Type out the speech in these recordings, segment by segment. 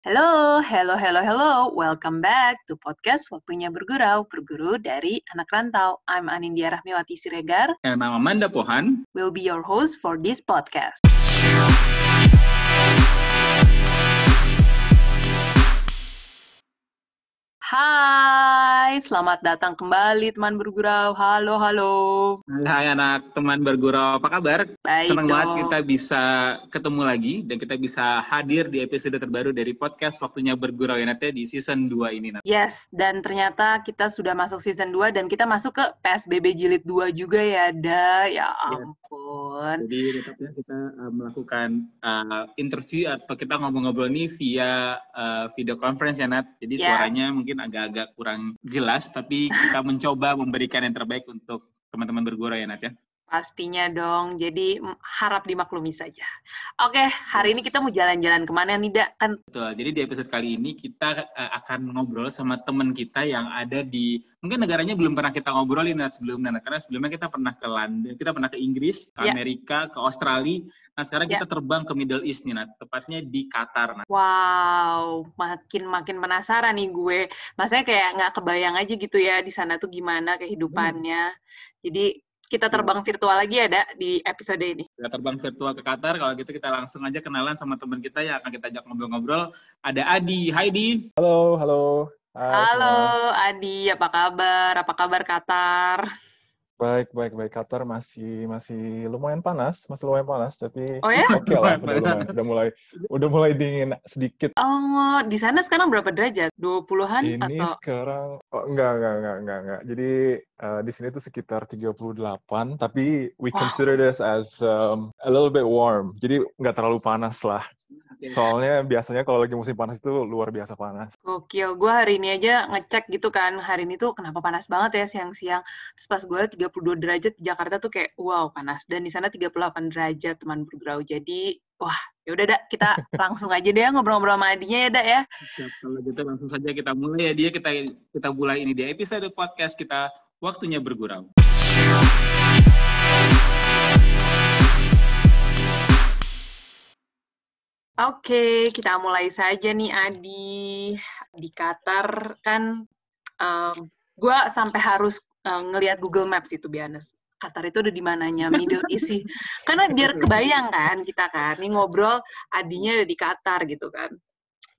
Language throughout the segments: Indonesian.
Halo, hello, hello, hello. Welcome back to podcast Waktunya Bergurau, berguru dari anak rantau. I'm Anindya Rahmiwati Siregar. And I'm Amanda Pohan. Will be your host for this podcast. Hai, selamat datang kembali teman bergurau. Halo, halo. Hai anak teman bergurau, apa kabar? Baik Senang dong. banget kita bisa ketemu lagi dan kita bisa hadir di episode terbaru dari podcast Waktunya Bergurau ya Nat di season 2 ini Nat. Yes, dan ternyata kita sudah masuk season 2 dan kita masuk ke PSBB jilid 2 juga ya, Da. Ya ampun. Jadi tetapnya kita uh, melakukan uh, interview atau kita ngobrol-ngobrol nih via uh, video conference ya Nat. Jadi Ya. suaranya mungkin agak-agak kurang jelas, tapi kita mencoba memberikan yang terbaik untuk teman-teman bergurau ya Nat ya. Pastinya dong, jadi harap dimaklumi saja. Oke, hari ini Yes. kita mau jalan-jalan ke mana nih, Da? Kan, Betul. Jadi di episode kali ini kita uh, akan ngobrol sama teman kita yang ada di mungkin negaranya belum pernah kita ngobrolin Nat, sebelumnya karena sebelumnya kita pernah ke London, kita pernah ke Inggris, ke Ya. Amerika, ke Australia. Nah sekarang Ya. kita terbang ke Middle East nih Nat, tepatnya di Qatar Nat. wow, makin-makin penasaran nih gue. Maksudnya kayak nggak kebayang aja gitu ya, di sana tuh gimana kehidupannya. Jadi, kita terbang virtual lagi ya, Da, di episode ini. Kita terbang virtual ke Qatar. Kalau gitu kita langsung aja kenalan sama teman kita yang akan kita ajak ngobrol-ngobrol. Ada Adi. Hai Di. Halo, halo. Hai Halo, semua. Adi, apa kabar? Apa kabar Qatar? Baik, baik, baik. Qatar masih masih lumayan panas, masih lumayan panas, tapi Oh ya? oke lah, Lumayan udah lumayan, udah mulai udah mulai dingin sedikit. Oh, di sana sekarang berapa derajat? 20-an Ini atau? sekarang oh, enggak, enggak, enggak, enggak, enggak. Jadi eh, di sini tuh sekitar 38, tapi we Wow. consider this as um, a little bit warm. Jadi nggak terlalu panas lah. Soalnya biasanya kalau lagi musim panas itu luar biasa panas. Gokil, gue hari ini aja ngecek gitu kan, hari ini tuh kenapa panas banget ya siang-siang. Terus pas gue 32 derajat di Jakarta tuh kayak wow panas. Dan di sana 38 derajat teman bergerau. Jadi, wah yaudah dak kita langsung aja deh ngobrol-ngobrol sama Adinya ya dak ya. Kalau gitu langsung saja kita mulai ya dia kita kita mulai ini di episode podcast kita waktunya bergurau. Oke, kita mulai saja nih Adi. Di Qatar kan gue sampai harus eh, ngelihat Google Maps itu biasa. Qatar itu udah di mananya Middle East sih. Karena biar kebayang kan kita kan, nih ngobrol Adinya ada di Qatar gitu kan.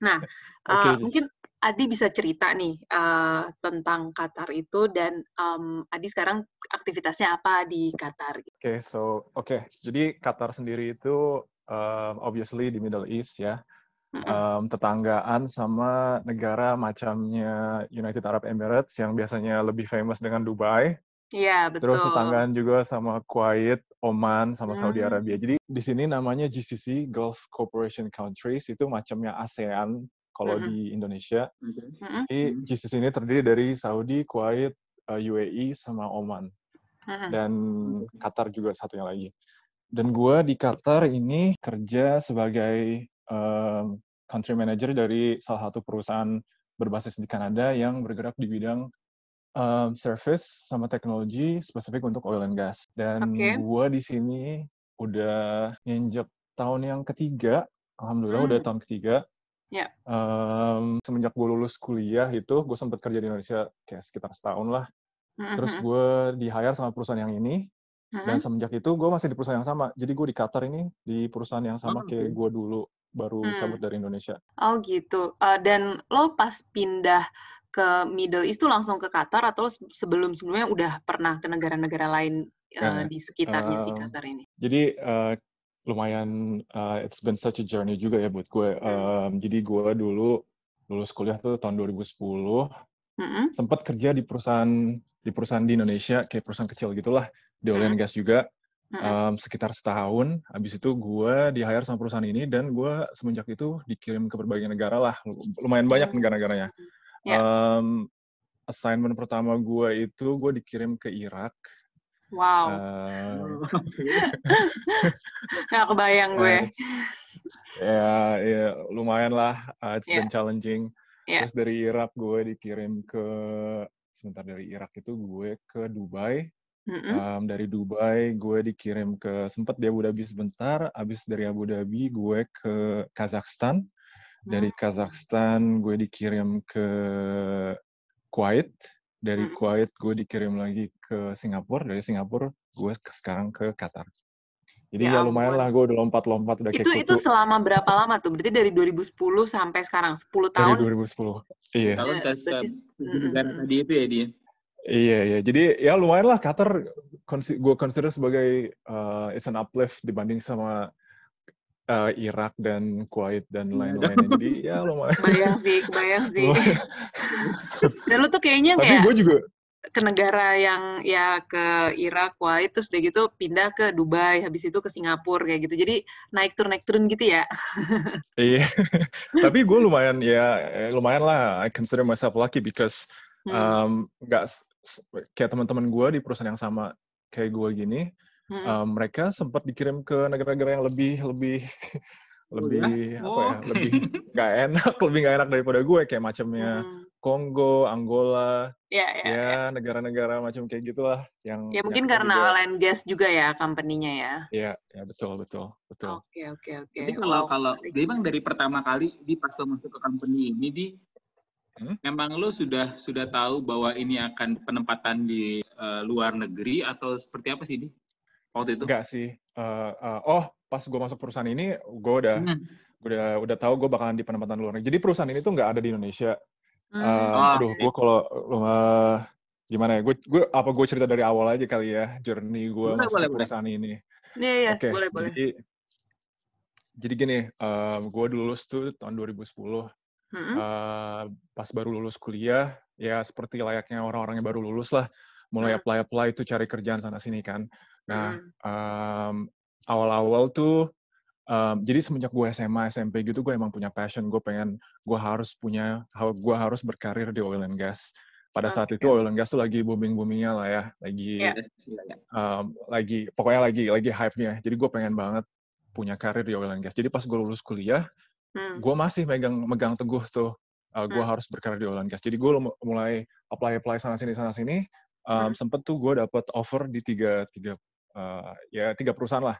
Nah, eh, Oke. mungkin Adi bisa cerita nih eh, tentang Qatar itu dan em, Adi sekarang aktivitasnya apa di Qatar? Oke, so oke. Jadi Qatar sendiri itu um, obviously di Middle East ya. Um, tetanggaan sama negara macamnya United Arab Emirates yang biasanya lebih famous dengan Dubai. Iya, betul. Terus tetanggaan juga sama Kuwait, Oman, sama Saudi Hmm. Arabia. Jadi di sini namanya GCC, Gulf Cooperation Countries, itu macamnya ASEAN kalau Mhm. di Indonesia. Mm-mm, Jadi GCC ini terdiri dari Saudi, Kuwait, uh, UAE, sama Oman. Dan Qatar juga satunya lagi. Dan gue di Qatar ini kerja sebagai um, country manager dari salah satu perusahaan berbasis di Kanada yang bergerak di bidang um, service sama teknologi spesifik untuk oil and gas. Dan Oke. gue di sini udah nginjek tahun yang ketiga, alhamdulillah udah Hmm. tahun ketiga. Ya. Um, semenjak gue lulus kuliah itu, gue sempat kerja di Indonesia kayak sekitar setahun lah. Mm-mm, Terus mm-mm, gue di hire sama perusahaan yang ini, dan semenjak itu gue masih di perusahaan yang sama. Jadi gue di Qatar ini di perusahaan yang sama Oh, kayak oke. gue dulu baru Hmm. cabut dari Indonesia. Oh gitu. Eh, dan lo pas pindah ke Middle East tuh langsung ke Qatar atau lo se- sebelum-sebelumnya udah pernah ke negara-negara lain eh, Nah, di sekitarnya si um, Qatar ini? Jadi eh, lumayan eh, it's been such a journey juga ya buat gue. Hmm. Jadi gue dulu lulus kuliah tuh tahun 2010, Mm-mm, sempat kerja di perusahaan di perusahaan di Indonesia kayak perusahaan kecil gitulah di oil and gas juga em, sekitar setahun. Habis itu gue di hire sama perusahaan ini dan gue semenjak itu dikirim ke berbagai negara lah, lumayan banyak negara-negaranya. Ya. Em, assignment pertama gue itu gue dikirim ke Irak. Wow, Em, nggak kebayang gue. ya, ya lumayan lah. uh, it's Ya. been challenging. Ya. Terus dari Irak gue dikirim ke sebentar dari Irak itu gue ke Dubai. Mm-mm. Um, dari Dubai gue dikirim ke sempat di Abu Dhabi sebentar. Abis dari Abu Dhabi gue ke Kazakhstan. Dari Hmm. Kazakhstan gue dikirim ke Kuwait. Dari Hmm. Kuwait gue dikirim lagi ke Singapura. Dari Singapura gue ke- sekarang ke Qatar. Jadi Ya ya, lumayan ampun. lah gue udah lompat-lompat udah kayak Itu itu kutu selama berapa lama tuh? Berarti dari 2010 sampai sekarang 10 dari tahun. 2010. Iya. Tahun Ya, ke berarti negara mm, mm, tadi itu ya dia. Iya, iya. Jadi ya lumayan lah Qatar gue consider sebagai uh, it's an uplift dibanding sama uh, Irak dan Kuwait dan lain-lainnya. Jadi ya lumayan. kebayang sih, kebayang sih. Dan lu tuh kayaknya Tapi kayak gue juga ke negara yang ya ke Irak, Kuwait, terus udah gitu pindah ke Dubai, habis itu ke Singapura kayak gitu. Jadi naik turun naik turun gitu ya. iya. Tapi gue lumayan ya eh, lumayan lah. I consider myself lucky because Hmm. um, nggak s- kayak teman-teman gue di perusahaan yang sama kayak gue gini, Hmm. um, mereka sempat dikirim ke negara-negara yang lebih lebih Oh, lebih ya? apa ya Oke. lebih nggak enak lebih nggak enak daripada gue kayak macamnya Hmm. Kongo, Angola, Ya, ya, ya. ya negara-negara macam kayak gitulah yang Ya yang mungkin kita karena juga oil and gas juga ya company-nya ya. ya ya betul betul betul Oke, oke, oke. Tapi kalau Wow, kalau menarik. jadi bang dari pertama kali di pas lo masuk ke company ini di Hmm? memang lo sudah sudah tahu bahwa ini akan penempatan di eh, luar negeri atau seperti apa sih di waktu itu? enggak sih Eh, eh, oh pas gue masuk perusahaan ini gue udah Hmm. gue udah udah tahu gue bakalan di penempatan luar negeri jadi perusahaan ini tuh nggak ada di Indonesia Hmm, Oh, aduh gue kalau uh, gimana ya gue gue apa gue cerita dari awal aja kali ya journey gue masuk boleh, ke boleh. perusahaan ini Iya, iya, oke boleh, boleh. jadi jadi gini gue lulus tuh tahun 2010 Hmm, uh, pas baru lulus kuliah, ya seperti layaknya orang-orang yang baru lulus lah, mulai Hmm. apply-apply itu cari kerjaan sana sini kan. Nah, hmm, um, awal-awal tuh, um, jadi semenjak gue SMA, SMP gitu, gue emang punya passion, gue pengen, gue harus punya, gue harus berkarir di oil and gas. Pada saat Oke. itu oil and gas tuh lagi booming-boomingnya lah ya, lagi. Yes, iya, iya. um, lagi, pokoknya lagi, lagi hype-nya. Jadi gue pengen banget punya karir di oil and gas. Jadi pas gue lulus kuliah, hmm, gue masih megang megang teguh tuh uh, gue Hmm. harus berkarir di oil and gas. Jadi gue mulai apply apply sana sini sana sini. Um, Hmm. Sempet tuh gue dapet offer di tiga tiga uh, ya tiga perusahaan lah.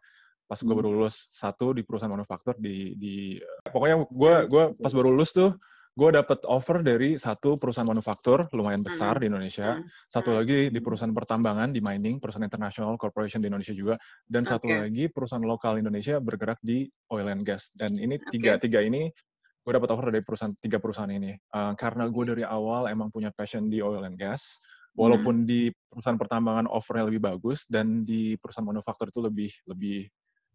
Pas gue Hmm. baru lulus satu di perusahaan manufaktur di di pokoknya gue Hmm. gue pas baru lulus tuh gue dapet offer dari satu perusahaan manufaktur lumayan besar Hmm. di Indonesia. hmm, Satu hmm. lagi di perusahaan pertambangan di mining, perusahaan international corporation di Indonesia juga, dan satu lagi perusahaan lokal Indonesia bergerak di oil and gas. Dan ini tiga tiga ini gue dapat offer dari perusahaan tiga perusahaan ini. Uh, karena gue dari awal emang punya passion di oil and gas, walaupun di perusahaan pertambangan offernya lebih bagus dan di perusahaan manufaktur itu lebih lebih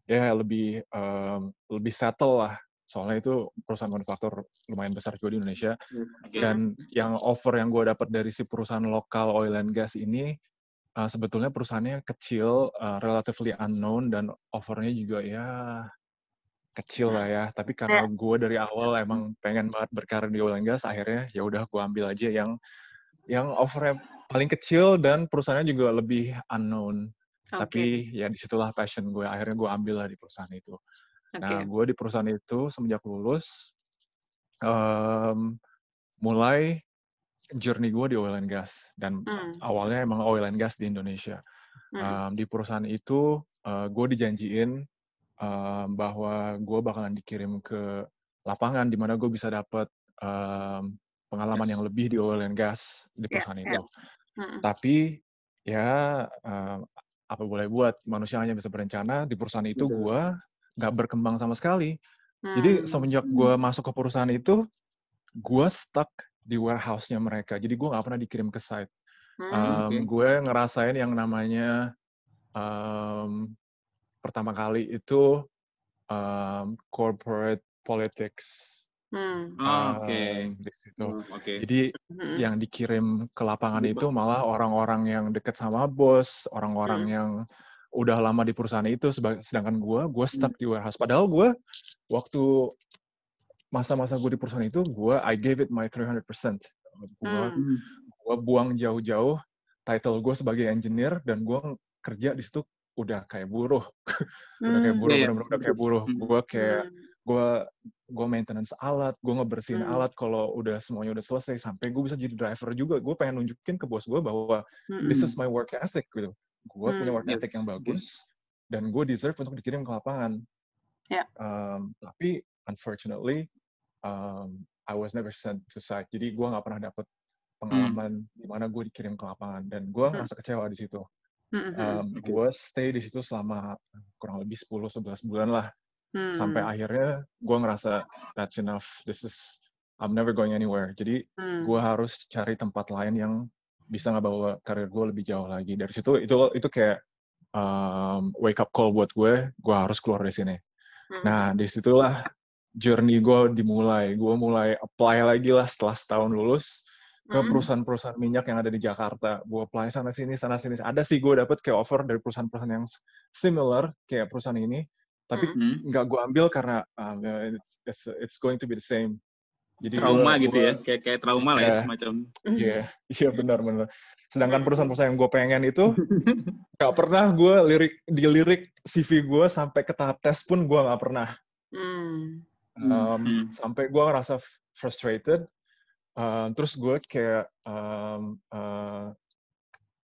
ya lebih um, lebih settle lah. Soalnya itu perusahaan manufaktur lumayan besar juga di Indonesia Oke. dan yang offer yang gue dapat dari si perusahaan lokal oil and gas ini uh, sebetulnya perusahaannya kecil, uh, relatively unknown dan offernya juga ya kecil lah ya. Tapi karena gue dari awal emang pengen banget berkarir di oil and gas, akhirnya ya udah gue ambil aja yang yang offernya paling kecil dan perusahaannya juga lebih unknown. Oke. Tapi ya di situlah passion gue. Akhirnya gue ambil lah di perusahaan itu. Oke. Nah, gue di perusahaan itu semenjak lulus, em, mulai journey gue di oil and gas. Dan Hmm. awalnya emang oil and gas di Indonesia. Hmm. Em, di perusahaan itu, gue dijanjiin em, bahwa gue bakalan dikirim ke lapangan di mana gue bisa dapat em, pengalaman Yes. yang lebih di oil and gas di Ya, perusahaan ya. itu. Hmm. Tapi ya em, apa boleh buat manusia hanya bisa berencana. Di perusahaan itu gue nggak berkembang sama sekali. Jadi Hmm. semenjak gue masuk ke perusahaan itu, gue stuck di warehouse-nya mereka. Jadi gue nggak pernah dikirim ke site. Hmm. Um, Oke. Gue ngerasain yang namanya um, pertama kali itu um, corporate politics. Hmm. Oh, Oke. Um, di situ. Oh, Oke. Jadi Hmm. yang dikirim ke lapangan Jadi, itu malah orang-orang yang deket sama bos, orang-orang Hmm. yang udah lama di perusahaan itu. Sedangkan gue, gue Hmm. stuck di warehouse. Padahal gue waktu masa-masa gue di perusahaan itu, gue I gave it my 300%. Gue Hmm. Gue buang jauh-jauh title gue sebagai engineer dan gue kerja di situ udah kayak buruh, udah kayak Hmm. buruh, Iya, iya. udah kayak buruh. Hmm. Gue kayak Hmm. gue gue maintenance alat, gue ngebersihin Hmm. alat kalau udah semuanya udah selesai sampai gue bisa jadi driver juga. Gue pengen nunjukin ke bos gue bahwa Hmm. this is my work ethic gitu. Gue punya Hmm. work ethic yang bagus dan gue deserve untuk dikirim ke lapangan. Ya. Um, tapi unfortunately um, I was never sent to site. Jadi gue nggak pernah dapet pengalaman hmm. di mana gue dikirim ke lapangan dan gue hmm. ngerasa kecewa di situ. Hmm. Um, gue stay di situ selama kurang lebih 10-11 bulan lah. Hmm. Sampai akhirnya gue ngerasa that's enough. This is I'm never going anywhere. Jadi hmm. gue harus cari tempat lain yang bisa ngebawa karir gue lebih jauh lagi. Dari situ itu itu kayak um, wake up call buat gue. Gue harus keluar dari sini. Hmm. Nah di situlah journey gue dimulai. Gue mulai apply lagi lah setelah setahun lulus ke perusahaan-perusahaan minyak yang ada di Jakarta. Gue apply sana sini, sana sini. Ada sih gue dapet kayak offer dari perusahaan-perusahaan yang similar kayak perusahaan ini, tapi nggak gue ambil karena um, it's, it's going to be the same. Jadi trauma gua, gitu ya, kayak kayak trauma lah ya semacam. Iya, iya benar-benar. Sedangkan perusahaan-perusahaan yang gue pengen itu nggak pernah gue lirik dilirik CV gue sampai ke tahap tes pun gue nggak pernah. Hmm. Um, Sampai gue ngerasa frustrated Uh, terus gue kayak um, uh,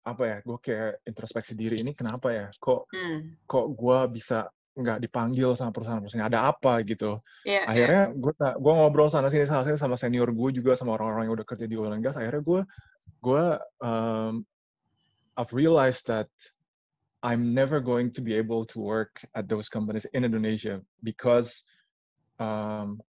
apa ya? Gue kayak introspeksi diri ini kenapa ya? Kok hmm. kok gue bisa nggak dipanggil sama perusahaan-perusahaan ada apa gitu. Yeah, iya. akhirnya yeah. gue gue ngobrol sana sini sana sini sama senior gue juga sama orang-orang yang udah kerja di oil and gas. Akhirnya gue gue um, I've realized that I'm never going to be able to work at those companies in Indonesia because um,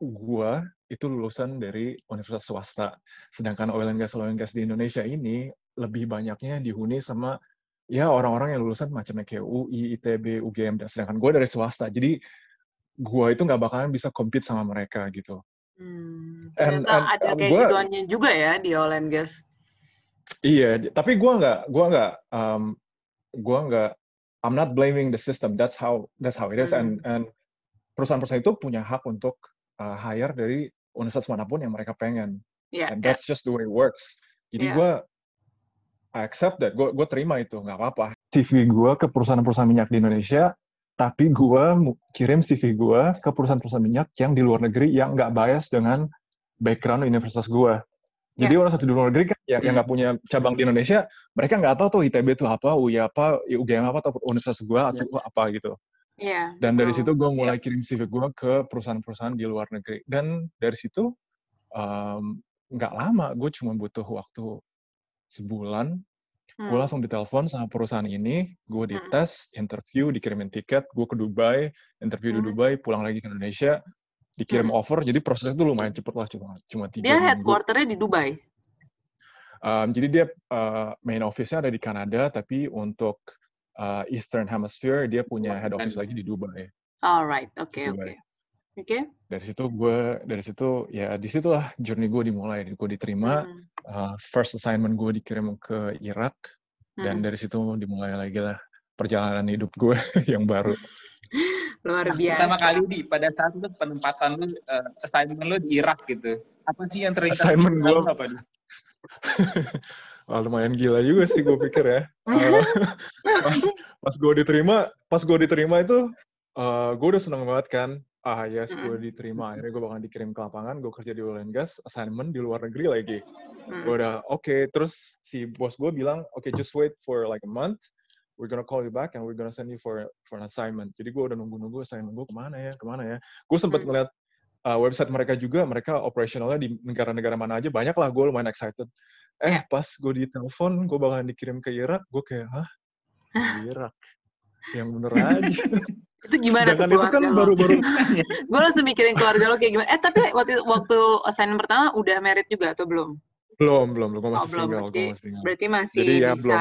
gue itu lulusan dari universitas swasta. Sedangkan oil and gas oil and gas di Indonesia ini lebih banyaknya dihuni sama ya orang-orang yang lulusan macamnya kayak UI, ITB, UGM dan sedangkan gue dari swasta. Jadi gue itu nggak bakalan bisa compete sama mereka gitu. Hmm, and, and, ada kayak gua, gituannya juga ya di oil and gas. Iya, tapi gue nggak, gue nggak, um, gue nggak, I'm not blaming the system. That's how that's how it is. Hmm. And and perusahaan-perusahaan itu punya hak untuk uh, hire dari universitas mana pun yang mereka pengen. Yeah, And that's yeah. just the way it works. Jadi yeah. gue I accept that, gue gue terima itu, nggak apa-apa. CV gue ke perusahaan-perusahaan minyak di Indonesia, tapi gue kirim CV gue ke perusahaan-perusahaan minyak yang di luar negeri yang nggak bias dengan background universitas gue. Jadi yeah. orang satu di luar negeri kan yang yang nggak punya cabang di Indonesia, mereka nggak tahu tuh ITB itu apa, UI apa, UGM apa, atau universitas gue atau yeah. apa gitu. Yeah, Dan dari situ gue mulai yeah. kirim CV gue ke perusahaan-perusahaan di luar negeri. Dan dari situ nggak um, lama, gue cuma butuh waktu sebulan. Hmm. Gue langsung ditelepon sama perusahaan ini, gue hmm. dites, hmm. interview, dikirimin tiket, gue ke Dubai, interview hmm. di Dubai, pulang lagi ke Indonesia, dikirim hmm. offer. Jadi prosesnya itu lumayan cepet lah, cuma cuma tiga Dia headquarternya di Dubai. Um, jadi dia uh, main office-nya ada di Kanada, tapi untuk uh, Eastern Hemisphere dia punya head office lagi di Dubai. Alright, oke okay, oke. Okay. Oke. Okay. Dari situ gue dari situ ya di situlah journey gue dimulai. Gue diterima hmm. uh, first assignment gue dikirim ke Irak hmm. dan dari situ dimulai lagi lah perjalanan hidup gue yang baru. Luar biasa. Pertama kali di pada saat itu penempatan lu uh, assignment lu di Irak gitu. Apa sih yang teringat? Assignment gue apa? Wah, lumayan gila juga sih gue pikir ya. Uh, pas pas gue diterima, pas gue diterima itu, uh, gue udah seneng banget kan. Ah yes, gue diterima. Akhirnya gue bakal dikirim ke lapangan, gue kerja di oil and gas, assignment di luar negeri lagi. Gue udah oke. Okay. Terus si bos gue bilang, oke okay, just wait for like a month. We're gonna call you back and we're gonna send you for for an assignment. Jadi gue udah nunggu-nunggu assignment gue ke mana ya, ke mana ya. Gue sempet ngeliat uh, website mereka juga, mereka operasionalnya di negara-negara mana aja. Banyak lah, gue lumayan excited eh pas gue ditelepon gue bakalan dikirim ke Irak gue kayak hah Irak yang bener aja itu gimana Sedangkan tuh itu kan baru-baru gue langsung mikirin keluarga lo kayak gimana eh tapi waktu waktu assignment pertama udah merit juga atau belum belum belum belum gue masih oh, belum. single berarti, masih single. berarti masih Jadi, ya, bisa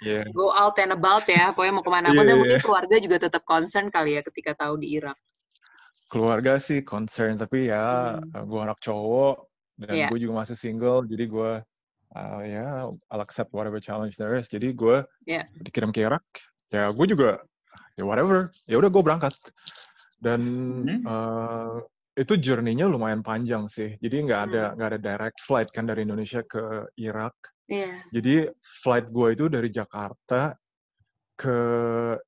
yeah. go out and about ya pokoknya mau ke mana pun yeah, mungkin yeah. keluarga juga tetap concern kali ya ketika tahu di Irak keluarga sih concern tapi ya hmm. gue anak cowok dan yeah. gue juga masih single jadi gue uh, ya yeah, I'll accept whatever challenge there is. Jadi gue yeah. dikirim ke Irak, ya gue juga ya whatever, ya udah gue berangkat. Dan mm-hmm. uh, itu journey-nya lumayan panjang sih. Jadi nggak ada hmm. nggak mm. ada direct flight kan dari Indonesia ke Irak. Yeah. Jadi flight gue itu dari Jakarta ke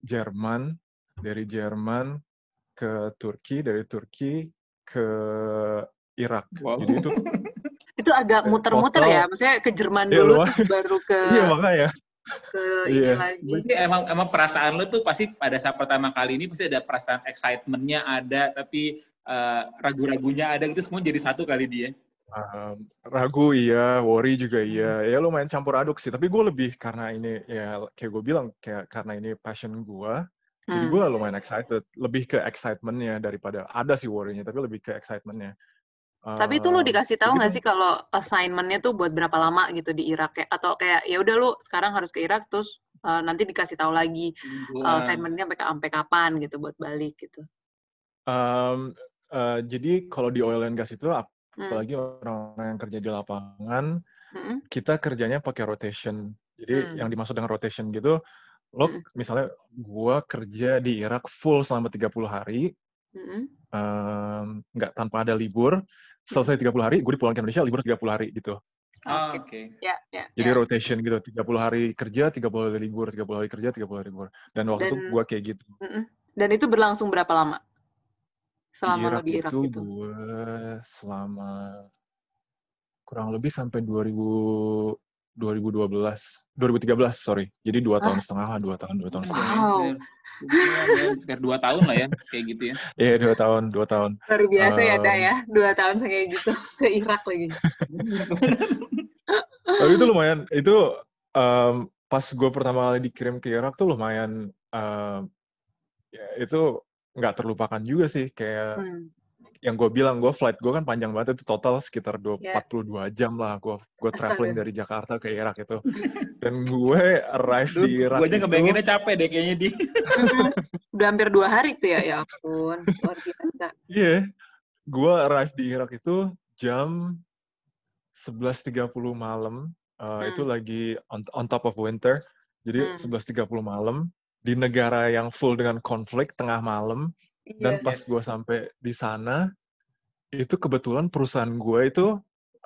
Jerman, dari Jerman ke Turki, dari Turki ke Irak. Wow. Jadi itu Itu agak muter-muter ya, maksudnya ke Jerman iya, dulu terus baru ke Iya, makanya ke ini yeah. lagi. Berarti emang emang perasaan lu tuh pasti pada saat pertama kali ini pasti ada perasaan excitementnya ada, tapi uh, ragu-ragunya ada gitu semua jadi satu kali dia. Um, ragu iya, worry juga iya. Ya lumayan campur aduk sih. Tapi gue lebih karena ini ya kayak gue bilang kayak karena ini passion gue. Hmm. Jadi gue lumayan excited. Lebih ke excitementnya daripada ada sih worry-nya, tapi lebih ke excitementnya. Tapi itu lu dikasih tahu nggak sih kalau assignmentnya tuh buat berapa lama gitu di Irak kayak atau kayak ya udah lu sekarang harus ke Irak terus uh, nanti dikasih tahu lagi uh, assignmentnya sampai sampai kapan gitu buat balik gitu. Um, uh, jadi kalau di oil and gas itu Hmm. apalagi orang-orang yang kerja di lapangan, hmm. kita kerjanya pakai rotation. Jadi hmm. yang dimaksud dengan rotation gitu, lo hmm. misalnya gue kerja di Irak full selama 30 hari, hmm. um, nggak tanpa ada libur, selesai 30 hari, gue pulang ke Indonesia, libur 30 hari gitu. Oh, oke. Okay. Ya, ya, Jadi ya. rotation gitu, 30 hari kerja, 30 hari libur, 30 hari kerja, 30 hari libur. Dan waktu Dan, itu gue kayak gitu. Dan itu berlangsung berapa lama? selama Irak lo di Irak itu? itu? Gue selama kurang lebih sampai 2000 2012, 2013 sorry. Jadi dua tahun setengah lah, dua tahun, dua tahun setengah. Wow. Hampir dua tahun lah ya, kayak gitu ya. Iya yeah, dua tahun, dua tahun. Luar biasa um, ya, Da ya, dua tahun kayak gitu ke Irak lagi. Tapi itu lumayan, itu um, pas gue pertama kali dikirim ke Irak tuh lumayan, um, ya, itu nggak terlupakan juga sih kayak hmm. Yang gue bilang gue flight gue kan panjang banget itu total sekitar dua yeah. 42 jam lah gue gue traveling dari Jakarta ke Irak itu dan gue arrive Duh, di Irak gue aja ngebayanginnya capek deh kayaknya di udah hampir dua hari tuh ya ya ampun luar biasa iya yeah. gue arrive di Irak itu jam 11.30 malam uh, hmm. itu lagi on, on top of winter jadi hmm. 11.30 malam di negara yang full dengan konflik tengah malam yeah. dan pas gue sampai di sana itu kebetulan perusahaan gue itu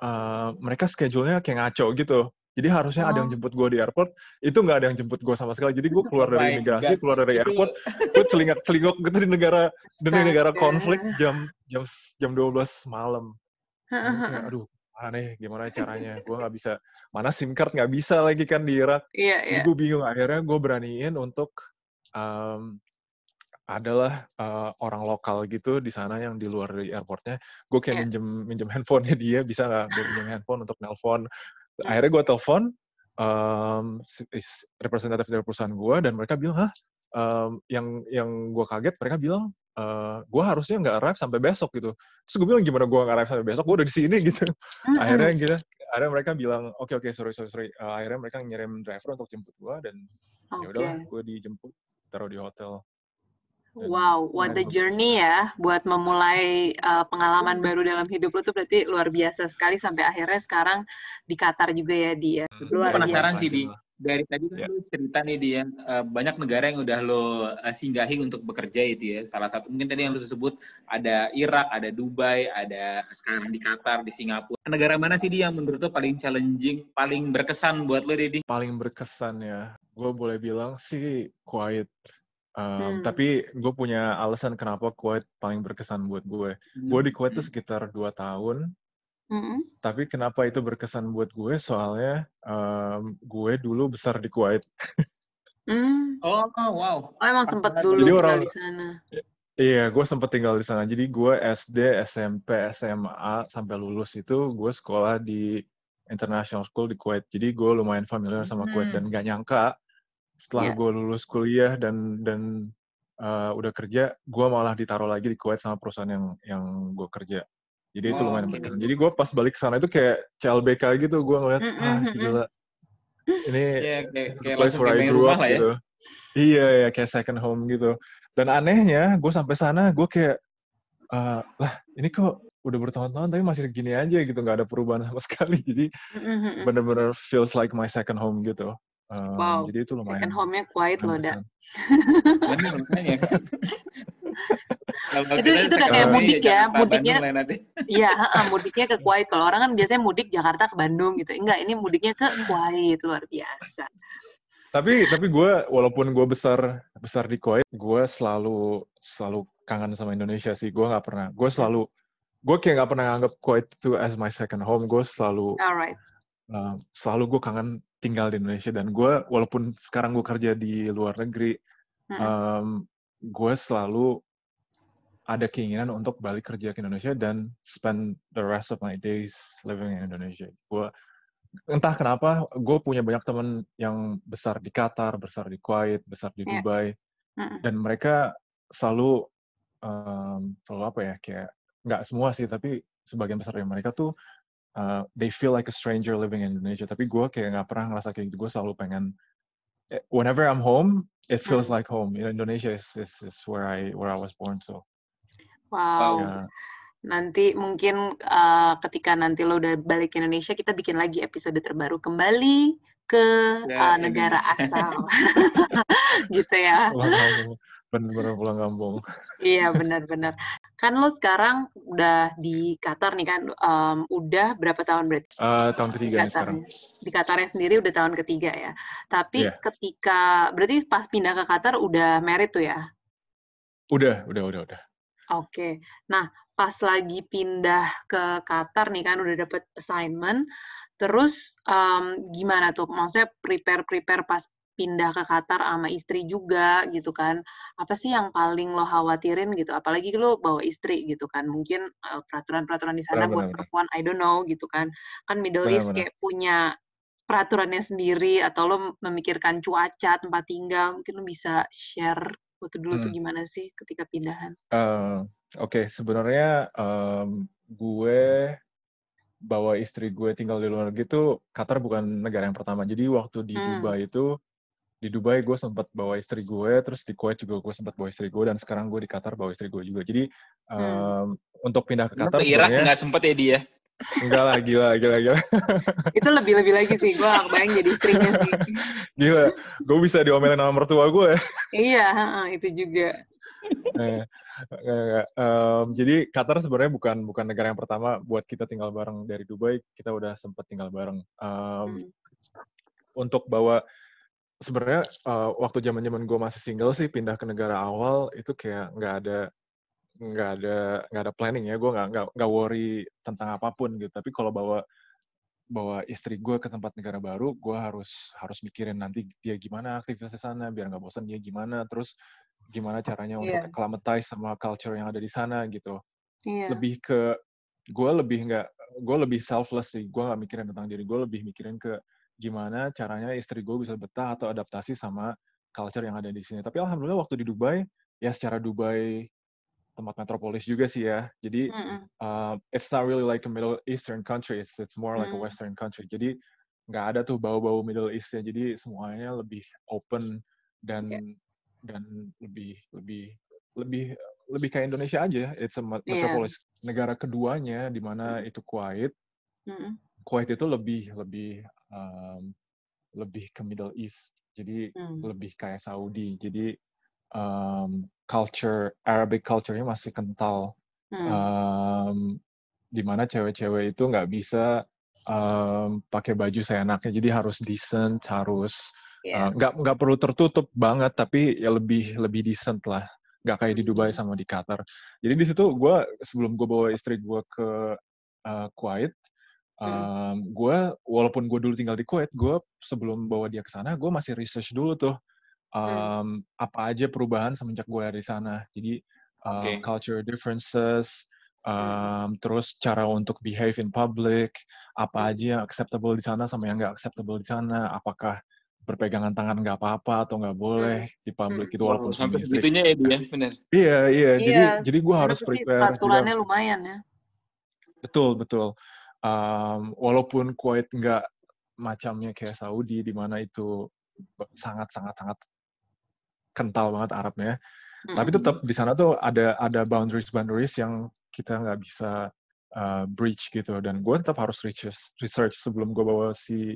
uh, mereka schedule-nya kayak ngaco gitu. Jadi harusnya oh. ada yang oh. jemput gue di airport itu nggak ada yang jemput gue sama sekali. Jadi gue keluar oh dari imigrasi keluar dari airport gue celingak celingok gitu di negara di negara konflik jam jam jam 12 malam. Kayak, aduh aneh gimana caranya? Gue nggak bisa. Mana sim card nggak bisa lagi kan di Irak? Iya, iya. gue bingung. Akhirnya gue beraniin untuk um, adalah uh, orang lokal gitu di sana yang di luar dari airportnya gue kayak yeah. minjem minjem handphonenya dia bisa nggak gue minjem handphone untuk nelpon hmm. akhirnya gue telepon um, representatif dari perusahaan gue dan mereka bilang hah um, yang yang gue kaget mereka bilang uh, eh, gue harusnya nggak arrive sampai besok gitu. Terus gue bilang gimana gue nggak arrive sampai besok, gue udah di sini gitu. akhirnya gitu, akhirnya mereka bilang oke okay, oke okay, sorry sorry sorry. Uh, akhirnya mereka ngirim driver untuk jemput gue dan okay. ya udahlah gue dijemput taruh di hotel. Wow, what the journey ya buat memulai uh, pengalaman baru dalam hidup lo tuh berarti luar biasa sekali sampai akhirnya sekarang di Qatar juga ya dia. Hmm. Luar Penasaran biasa. sih di dari tadi kan yeah. lu cerita nih dia uh, banyak negara yang udah lo uh, singgahi untuk bekerja itu ya. Salah satu mungkin tadi yang lu sebut ada Irak, ada Dubai, ada sekarang di Qatar, di Singapura. Negara mana sih dia yang menurut lo paling challenging, paling berkesan buat lo Dedi? Paling berkesan ya, gue boleh bilang sih Kuwait. Um, hmm. Tapi gue punya alasan kenapa Kuwait paling berkesan buat gue. Hmm. Gue di Kuwait tuh sekitar dua tahun Mm-hmm. Tapi kenapa itu berkesan buat gue? Soalnya um, gue dulu besar di Kuwait. mm. Oh, wow. Oh, emang sempat dulu Jadi tinggal orang, di sana. Iya, gue sempat tinggal di sana. Jadi gue SD, SMP, SMA sampai lulus itu gue sekolah di international school di Kuwait. Jadi gue lumayan familiar sama. Kuwait dan gak nyangka setelah yeah. gue lulus kuliah dan dan uh, udah kerja, gue malah ditaruh lagi di Kuwait sama perusahaan yang yang gue kerja. Jadi itu lumayan okay. berkesan. Jadi gue pas balik ke sana itu kayak CLBK gitu, gue ngeliat, mm -hmm. ah gila, ini yeah, kayak, kayak place where I grew up ya? gitu. Iya, ya kayak second home gitu. Dan anehnya, gue sampai sana, gue kayak, uh, lah ini kok udah bertahun-tahun tapi masih gini aja gitu, nggak ada perubahan sama sekali. Jadi bener-bener feels like my second home gitu. Um, wow, jadi itu lumayan. Second home-nya quiet loh, dah. itu itu udah kayak mudik ya, mudiknya. Iya, mudiknya ke Kuwait. Kalau orang kan biasanya mudik Jakarta ke Bandung gitu. Enggak, ini mudiknya ke Kuwait luar biasa. Tapi tapi gue walaupun gue besar besar di Kuwait, gue selalu selalu kangen sama Indonesia sih. Gue nggak pernah. Gue selalu gue kayak nggak pernah anggap Kuwait itu as my second home. Gue selalu Alright. Uh, selalu gue kangen tinggal di Indonesia dan gue walaupun sekarang gue kerja di luar negeri, hmm. um, gue selalu ada keinginan untuk balik kerja ke Indonesia dan spend the rest of my days living in Indonesia. Gue entah kenapa gue punya banyak teman yang besar di Qatar, besar di Kuwait, besar di Yeah. Dubai, dan mereka selalu um, selalu apa ya kayak nggak semua sih tapi sebagian besar dari mereka tuh uh, they feel like a stranger living in Indonesia. Tapi gue kayak nggak pernah ngerasa kayak gitu. Gue selalu pengen eh, whenever I'm home, it feels Hmm. like home. You know, Indonesia is, is is where I where I was born. So Wow. ya Nanti mungkin uh, ketika nanti lo udah balik ke Indonesia, kita bikin lagi episode terbaru kembali ke Ya, uh, negara Indonesia. asal. gitu ya. kampung, bener-bener pulang kampung. Iya, benar-benar. Kan lo sekarang udah di Qatar nih kan, um, udah berapa tahun berarti Uh, tahun di ketiga nih sekarang. Qatarnya? Di Qatarnya sendiri udah tahun ketiga ya. Tapi Iya. ketika, berarti pas pindah ke Qatar udah married tuh ya? Udah, udah, udah, udah. Oke. Nah, pas lagi pindah ke Qatar nih kan udah dapet assignment, terus um, gimana tuh? Maksudnya prepare-prepare pas pindah ke Qatar sama istri juga gitu kan. Apa sih yang paling lo khawatirin gitu? Apalagi lo bawa istri gitu kan. Mungkin uh, peraturan-peraturan di sana buat perempuan, I don't know gitu kan. Kan Middle East Benar-benar. kayak punya peraturannya sendiri atau lo memikirkan cuaca, tempat tinggal. Mungkin lo bisa share waktu dulu tuh Hmm. gimana sih ketika pindahan? Eh, Oke, sebenarnya em, gue bawa istri gue tinggal di luar negeri tuh Qatar bukan negara yang pertama. Jadi waktu di Hmm. Dubai itu di Dubai gue sempat bawa istri gue, terus di Kuwait juga gue sempat bawa istri gue, dan sekarang gue di Qatar bawa istri gue juga. Jadi Hmm. em, untuk pindah ke Qatar ke Irak nggak sempet ya dia? enggak lah, gila, gila, gila. itu lebih-lebih lagi sih gue gak kebayang jadi istrinya sih Gila, gue bisa diomelin sama mertua gue. iya ha-ha, itu juga Eh. Em, jadi Qatar sebenarnya bukan bukan negara yang pertama buat kita tinggal bareng dari Dubai. Kita udah sempat tinggal bareng. Em, Hmm. Untuk bawa sebenarnya eh, waktu zaman zaman gue masih single sih pindah ke negara awal itu kayak nggak ada nggak ada nggak ada planning ya. Gue nggak nggak nggak worry tentang apa pun gitu. Tapi kalau bawa bawa istri gue ke tempat negara baru, gue harus harus mikirin nanti dia gimana aktivitas di sana biar nggak bosan dia gimana, terus gimana caranya untuk Iya. acclimatize sama culture yang ada di sana gitu. iya Lebih ke gue lebih nggak gue lebih selfless sih, gue nggak mikirin tentang diri, gue lebih mikirin ke gimana caranya istri gue bisa betah atau adaptasi sama culture yang ada di sini. Tapi alhamdulillah waktu di Dubai, ya secara Dubai tempat metropolis juga sih ya. Jadi Mm-mm. uh, it's not really like a Middle Eastern country, it's, it's more like a Hmm. Western country. Jadi nggak ada tuh bau-bau Middle East-nya. Jadi semuanya lebih open dan Iya. dan lebih lebih lebih lebih kayak Indonesia aja. It's a Iya. metropolis. Negara keduanya di mana itu Kuwait. Mm-mm. Kuwait itu lebih lebih um, lebih ke Middle East. Jadi Hmm. lebih kayak Saudi. Jadi um, culture Arabic culture-nya masih kental Hmm. um, di mana cewek-cewek itu nggak bisa um, pakai baju seenaknya jadi harus decent harus Iya. uh, nggak nggak perlu tertutup banget tapi ya lebih lebih decent lah nggak kayak di Dubai Hmm. sama di Qatar jadi di situ gue sebelum gue bawa istri gue ke uh, Kuwait. Um, gue walaupun gue dulu tinggal di Kuwait gue sebelum bawa dia ke sana gue masih research dulu tuh Hmm. um, apa aja perubahan semenjak gue ada di sana jadi um, Oke. culture differences Hmm. um, terus cara untuk behave in public apa Hmm. aja yang acceptable di sana sama yang nggak acceptable di sana apakah berpegangan tangan nggak apa-apa atau nggak boleh di public Hmm. itu walaupun sampai segitunya ya dia, benar. iya iya jadi Iya, jadi di gue harus prepare peraturannya lumayan ya. betul betul um, walaupun Kuwait nggak macamnya kayak Saudi di mana itu sangat sangat sangat kental banget Arabnya tapi Mm-mm. tetap di sana tuh ada ada boundaries boundaries yang kita nggak bisa uh, breach gitu dan gue tetap harus research research sebelum gue bawa si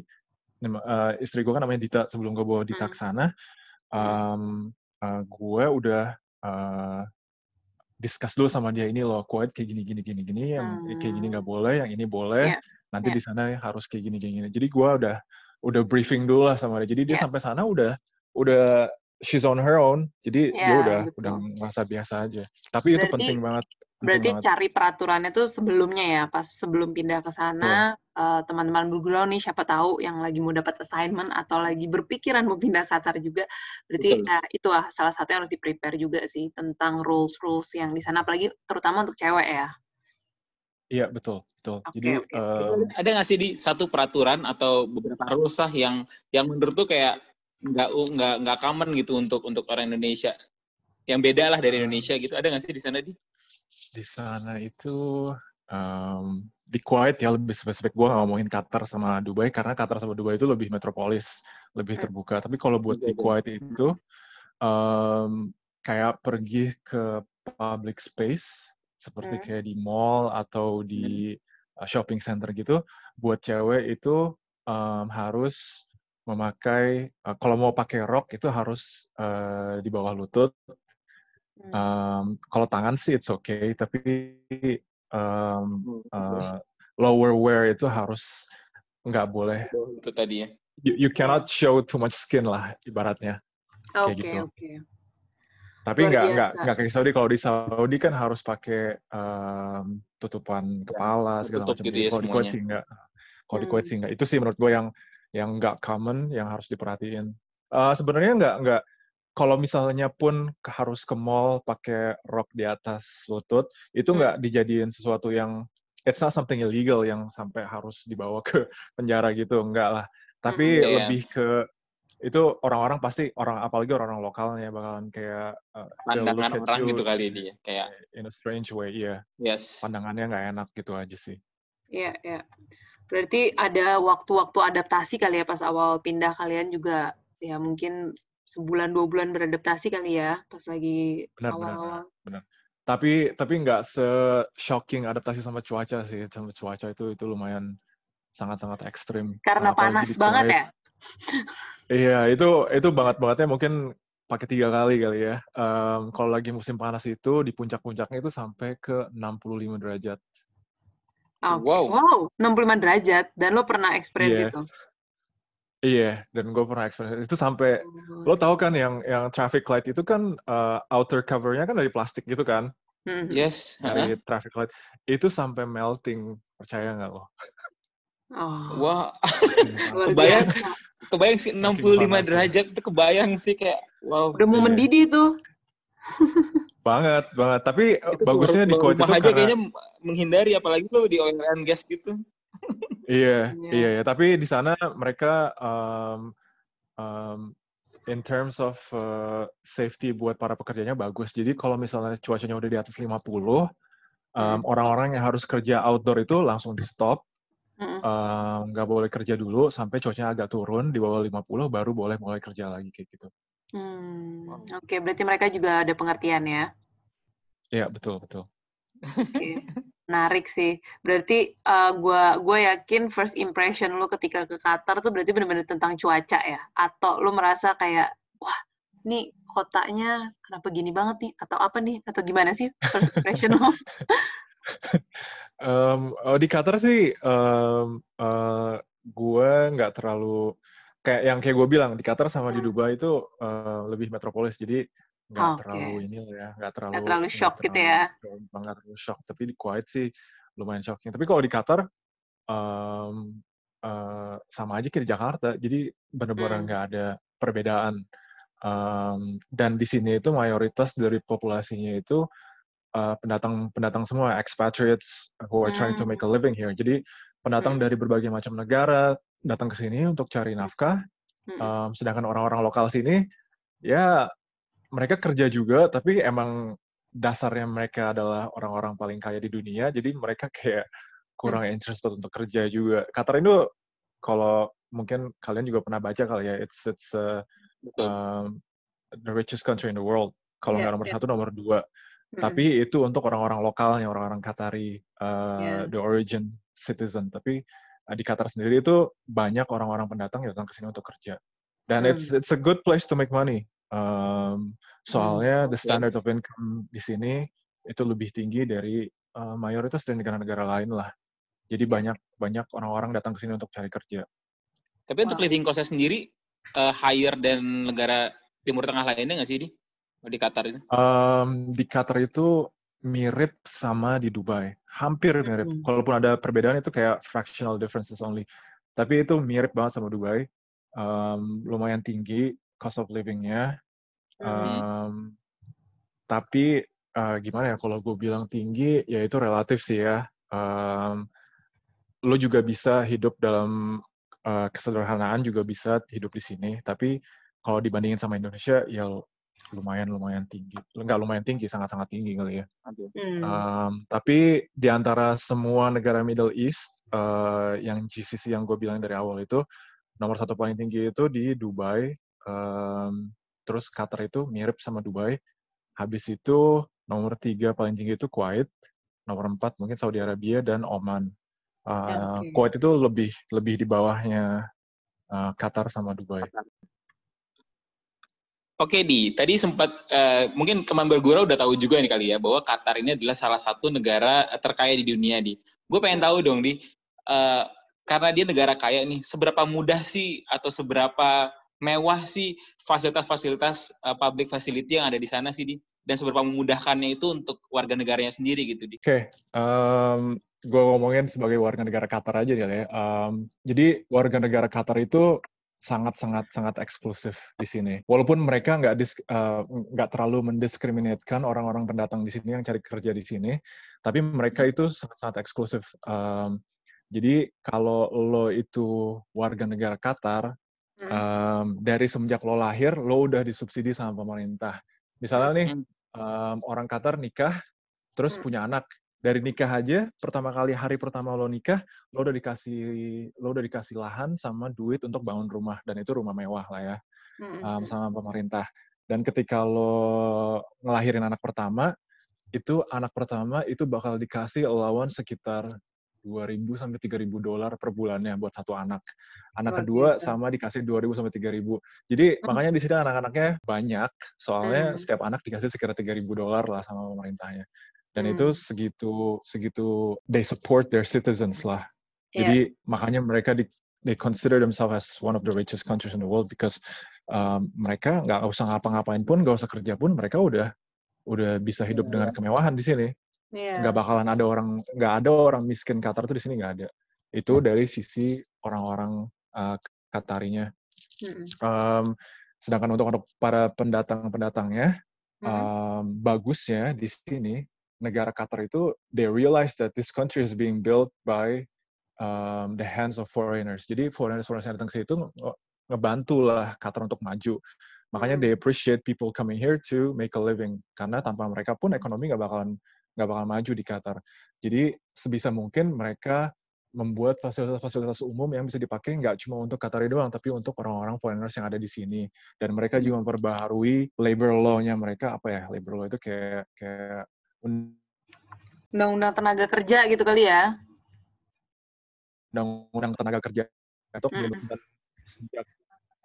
uh, istri gue kan namanya Dita sebelum gue bawa Dita Hmm. ke sana um, uh, gue udah uh, discuss dulu sama dia ini loh Kuwait kayak gini gini gini gini yang kayak gini nggak Hmm. boleh yang ini boleh Iya, nanti iya. di sana harus kayak gini gini gini jadi gue udah udah briefing dulu lah sama dia jadi dia Iya. sampai sana udah udah she's on her own jadi dia Iya, udah betul. udah ngerasa biasa aja tapi itu Berarti penting banget berarti banget cari peraturannya tuh sebelumnya ya, pas sebelum pindah ke sana uh, teman-teman background nih siapa tahu yang lagi mau dapat assignment atau lagi berpikiran mau pindah Qatar juga berarti ya, itu lah salah satu yang harus di prepare juga sih tentang rules rules yang di sana apalagi terutama untuk cewek ya Iya betul betul. Okay, Jadi okay. Um, ada nggak sih di satu peraturan atau beberapa rules lah yang yang menurut tuh kayak nggak nggak nggak common gitu untuk untuk orang Indonesia yang beda lah dari Indonesia gitu ada nggak sih di sana di? Di sana itu um, di Kuwait ya lebih spesifik gue ngomongin Qatar sama Dubai karena Qatar sama Dubai itu lebih metropolis lebih hmm. terbuka. Tapi kalau buat di Kuwait itu um, kayak pergi ke public space seperti hmm. kayak di mall atau di hmm. shopping center gitu buat cewek itu um, harus memakai uh, kalau mau pakai rok itu harus uh, di bawah lutut um, kalau tangan sih it's okay tapi um, uh, lower wear itu harus nggak boleh itu tadi ya you, you cannot show too much skin lah ibaratnya oke okay, gitu. oke okay. Tapi nggak nggak nggak kayak Saudi. Kalau di Saudi kan harus pakai um, tutupan ya, kepala segala macam. Gitu ya kalau di Kuwait sih nggak. Kalau hmm. di Kuwait sih nggak. Itu sih menurut gue yang yang nggak common, yang harus diperhatiin. Uh, Sebenarnya nggak nggak. Kalau misalnya pun harus ke mall pakai rok di atas lutut, itu hmm. nggak hmm. dijadiin sesuatu yang it's not something illegal yang sampai harus dibawa ke penjara gitu, enggak lah. Tapi hmm, yeah. lebih ke itu orang-orang pasti orang apalagi orang-orang lokalnya bakalan kayak uh, pandangan orang you, gitu kali ini ya kayak in a strange way iya yes pandangannya nggak enak gitu aja sih iya yeah, iya yeah. berarti ada waktu-waktu adaptasi kali ya pas awal pindah kalian juga ya mungkin sebulan dua bulan beradaptasi kali ya pas lagi awal-awal benar, benar tapi tapi nggak se shocking adaptasi sama cuaca sih sama cuaca itu itu lumayan sangat-sangat ekstrim karena panas banget ya Iya, itu itu banget bangetnya mungkin pakai tiga kali kali ya. Um, kalau lagi musim panas itu di puncak-puncaknya itu sampai ke 65 derajat. Oh, wow. Wow, 65 derajat. Dan lo pernah experience yeah. itu? Iya, dan gue pernah experience itu sampai oh. lo tau kan yang yang traffic light itu kan uh, outer covernya kan dari plastik gitu kan? Mm-hmm. Yes. Dari uh -huh. traffic light itu sampai melting, percaya nggak lo? Oh. Wah, kebayang kebayang sih 65 derajat itu kebayang sih kayak wow. Udah mau iya. mendidih tuh. banget, banget. Tapi itu bagusnya di Kuwait itu aja karena... kayaknya menghindari apalagi lo di oil and gas gitu. Iya, yeah. iya, iya. Tapi di sana mereka um, um, in terms of uh, safety buat para pekerjanya bagus. Jadi kalau misalnya cuacanya udah di atas 50, um, orang-orang yang harus kerja outdoor itu langsung di stop nggak uh, boleh kerja dulu sampai cuacanya agak turun di bawah 50 baru boleh mulai kerja lagi kayak gitu. Hmm, Oke, okay. berarti mereka juga ada pengertian ya? Iya betul betul. Okay. Menarik sih. Berarti uh, gua gue yakin first impression lu ketika ke Qatar tuh berarti benar-benar tentang cuaca ya? Atau lu merasa kayak wah nih kotanya kenapa gini banget nih? Atau apa nih? Atau gimana sih first impression lu? Um, oh, di Qatar sih um, uh, gue nggak terlalu kayak yang kayak gue bilang di Qatar sama hmm. di Dubai itu uh, lebih metropolis jadi nggak oh, terlalu okay. ini ya nggak terlalu gak terlalu shock gitu ya nggak terlalu shock tapi di Kuwait sih lumayan shocking tapi kalau di Qatar um, uh, sama aja kayak di Jakarta jadi benar-benar hmm. nggak hmm. ada perbedaan um, dan di sini itu mayoritas dari populasinya itu uh, pendatang pendatang semua expatriates who are trying to make a hmm. living here. Jadi pendatang hmm. dari berbagai macam negara datang ke sini untuk cari nafkah. Um, sedangkan orang-orang lokal sini ya mereka kerja juga tapi emang dasarnya mereka adalah orang-orang paling kaya di dunia. Jadi mereka kayak kurang hmm. interested untuk kerja juga. Qatar itu kalau mungkin kalian juga pernah baca kali ya, it's it's uh, um, the richest country in the world. Kalau yeah, nggak nomor yeah. satu, nomor dua. Tapi itu untuk orang-orang lokalnya, orang-orang Qatari, uh, yeah. the origin citizen. Tapi uh, di Qatar sendiri itu banyak orang-orang pendatang yang datang ke sini untuk kerja. Dan hmm. it's it's a good place to make money. Um, soalnya the standard of income di sini itu lebih tinggi dari uh, mayoritas dari negara-negara lain lah. Jadi banyak banyak orang-orang datang ke sini untuk cari kerja. Tapi wow. untuk living cost sendiri uh, higher dan negara Timur Tengah lainnya nggak sih, di? di Qatar itu? Um, di Qatar itu mirip sama di Dubai, hampir mirip. Hmm. Kalaupun ada perbedaan itu kayak fractional differences only. Tapi itu mirip banget sama Dubai. Um, lumayan tinggi cost of living-nya. Um, tapi uh, gimana ya kalau gue bilang tinggi, ya itu relatif sih ya. Um, lo juga bisa hidup dalam uh, kesederhanaan juga bisa hidup di sini. Tapi kalau dibandingin sama Indonesia, ya lumayan lumayan tinggi nggak lumayan tinggi sangat sangat tinggi kali ya Hmm. um, tapi di antara semua negara Middle East uh, yang GCC yang gue bilang dari awal itu nomor satu paling tinggi itu di Dubai um, terus Qatar itu mirip sama Dubai. Habis itu nomor tiga paling tinggi itu Kuwait nomor empat mungkin Saudi Arabia dan Oman. Uh, okay. Kuwait itu lebih lebih di bawahnya uh, Qatar sama Dubai. Oke di, tadi sempat uh, mungkin teman bergura udah tahu juga nih kali ya bahwa Qatar ini adalah salah satu negara terkaya di dunia di. Gue pengen tahu dong di, uh, karena dia negara kaya nih, seberapa mudah sih atau seberapa mewah sih fasilitas-fasilitas uh, public facility yang ada di sana sih di, dan seberapa memudahkannya itu untuk warga negaranya sendiri gitu di. Oke, okay. um, gue ngomongin sebagai warga negara Qatar aja ya. Um, jadi warga negara Qatar itu sangat sangat eksklusif di sini. Walaupun mereka nggak nggak uh, terlalu mendiskriminatkan orang-orang pendatang di sini yang cari kerja di sini, tapi mereka itu sangat sangat eksklusif. Um, jadi kalau lo itu warga negara Qatar, um, dari semenjak lo lahir, lo udah disubsidi sama pemerintah. Misalnya nih um, orang Qatar nikah, terus punya anak, dari nikah aja pertama kali hari pertama lo nikah lo udah dikasih lo udah dikasih lahan sama duit untuk bangun rumah dan itu rumah mewah lah ya um, sama pemerintah. Dan ketika lo ngelahirin anak pertama itu anak pertama itu bakal dikasih allowance sekitar 2.000 sampai 3.000 dolar per bulannya buat satu anak. Anak kedua sama dikasih 2.000 sampai 3.000. Jadi mm. makanya di sini anak-anaknya banyak, soalnya mm. setiap anak dikasih sekitar 3.000 dolar lah sama pemerintahnya dan hmm. itu segitu segitu they support their citizens lah. Yeah. Jadi makanya mereka di, they consider themselves as one of the richest countries in the world because um, mereka nggak usah ngapa-ngapain pun, nggak usah kerja pun, mereka udah udah bisa hidup dengan kemewahan di sini. Yeah. Nggak bakalan ada orang nggak ada orang miskin Qatar tuh di sini nggak ada. Itu hmm. dari sisi orang-orang uh, Qatarinya. Hmm. Um, sedangkan untuk, untuk para pendatang-pendatangnya, hmm. um, bagusnya di sini negara Qatar itu they realize that this country is being built by um, the hands of foreigners. Jadi foreigners foreigners yang datang ke situ ngebantu lah Qatar untuk maju. Makanya they hmm. appreciate people coming here to make a living karena tanpa mereka pun ekonomi nggak bakalan nggak bakal maju di Qatar. Jadi sebisa mungkin mereka membuat fasilitas-fasilitas umum yang bisa dipakai nggak cuma untuk Qatari doang, tapi untuk orang-orang foreigners yang ada di sini. Dan mereka juga memperbaharui labor law-nya mereka apa ya? Labor law itu kayak kayak Undang-undang tenaga kerja gitu kali ya? Undang-undang tenaga kerja atau hmm. sejak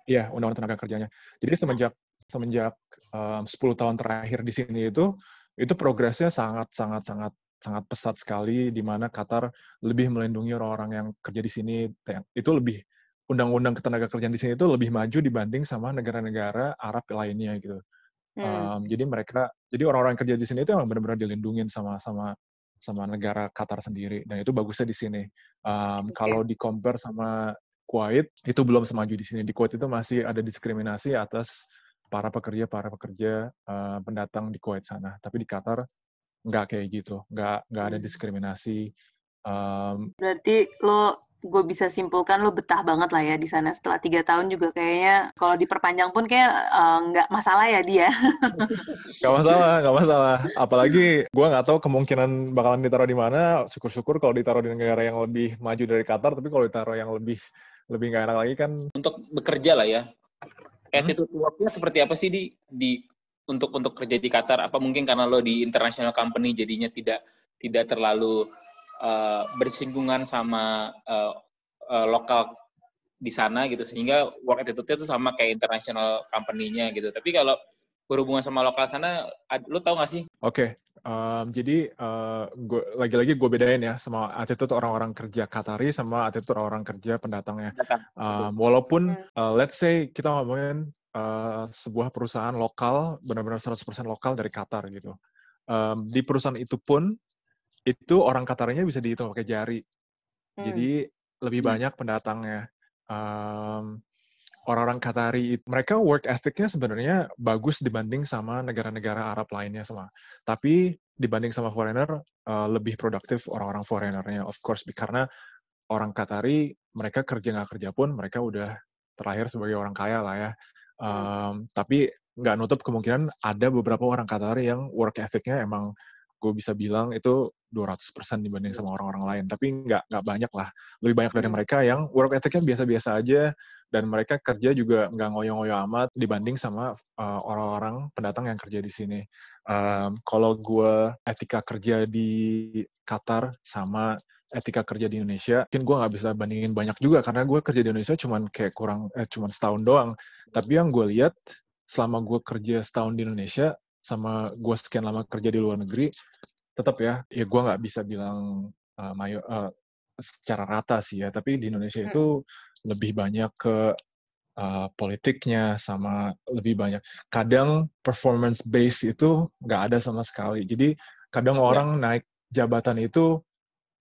iya undang-undang tenaga kerjanya. Jadi semenjak semenjak um, 10 tahun terakhir di sini itu itu progresnya sangat sangat sangat sangat pesat sekali di mana Qatar lebih melindungi orang-orang yang kerja di sini itu lebih undang-undang ketenaga kerjaan di sini itu lebih maju dibanding sama negara-negara Arab lainnya gitu. Um, jadi mereka, jadi orang-orang yang kerja di sini itu emang benar-benar dilindungin sama sama sama negara Qatar sendiri dan itu bagusnya di sini. Um, okay. Kalau di compare sama Kuwait itu belum semaju di sini. Di Kuwait itu masih ada diskriminasi atas para pekerja para pekerja uh, pendatang di Kuwait sana. Tapi di Qatar nggak kayak gitu, nggak nggak ada hmm. diskriminasi. Um, Berarti lo gue bisa simpulkan lo betah banget lah ya di sana setelah tiga tahun juga kayaknya kalau diperpanjang pun kayak uh, nggak masalah ya dia nggak masalah nggak masalah apalagi gue nggak tahu kemungkinan bakalan ditaruh di mana syukur-syukur kalau ditaruh di negara yang lebih maju dari Qatar tapi kalau ditaruh yang lebih lebih nggak enak lagi kan untuk bekerja lah ya hmm? attitude worknya seperti apa sih di di untuk untuk kerja di Qatar apa mungkin karena lo di international company jadinya tidak tidak terlalu uh, bersinggungan sama uh, uh, lokal di sana gitu sehingga work attitude-nya itu sama kayak international company-nya gitu. Tapi kalau berhubungan sama lokal sana, lu tau gak sih? Oke, okay. Um, jadi uh, gua, lagi-lagi gue bedain ya sama attitude orang-orang kerja Qatari sama attitude orang-orang kerja pendatangnya. Um, walaupun uh, let's say kita ngomongin uh, sebuah perusahaan lokal benar-benar 100% lokal dari Qatar gitu. um, di perusahaan itu pun itu orang Qatarnya bisa dihitung pakai jari. Hmm. Jadi lebih Hmm. banyak pendatangnya. Um, orang-orang Qatari mereka work ethicnya sebenarnya bagus dibanding sama negara-negara Arab lainnya semua. Tapi dibanding sama foreigner uh, lebih produktif orang-orang foreignernya of course karena orang Qatari mereka kerja nggak kerja pun mereka udah terlahir sebagai orang kaya lah ya. Um, tapi nggak nutup kemungkinan ada beberapa orang Qatari yang work ethicnya emang gue bisa bilang itu 200% dibanding sama orang-orang lain. Tapi nggak nggak banyak lah. Lebih banyak dari Hmm. mereka yang work ethicnya biasa-biasa aja dan mereka kerja juga nggak ngoyo-ngoyo amat dibanding sama uh, orang-orang pendatang yang kerja di sini. Um, kalau gue etika kerja di Qatar sama etika kerja di Indonesia, mungkin gue nggak bisa bandingin banyak juga karena gue kerja di Indonesia cuman kayak kurang eh, cuman setahun doang. Tapi yang gue lihat selama gue kerja setahun di Indonesia sama gue sekian lama kerja di luar negeri, tetap ya, ya gue nggak bisa bilang uh, mayo, uh, secara rata sih ya. Tapi di Indonesia Hmm. itu lebih banyak ke uh, politiknya sama lebih banyak. Kadang performance base itu nggak ada sama sekali. Jadi kadang orang naik jabatan itu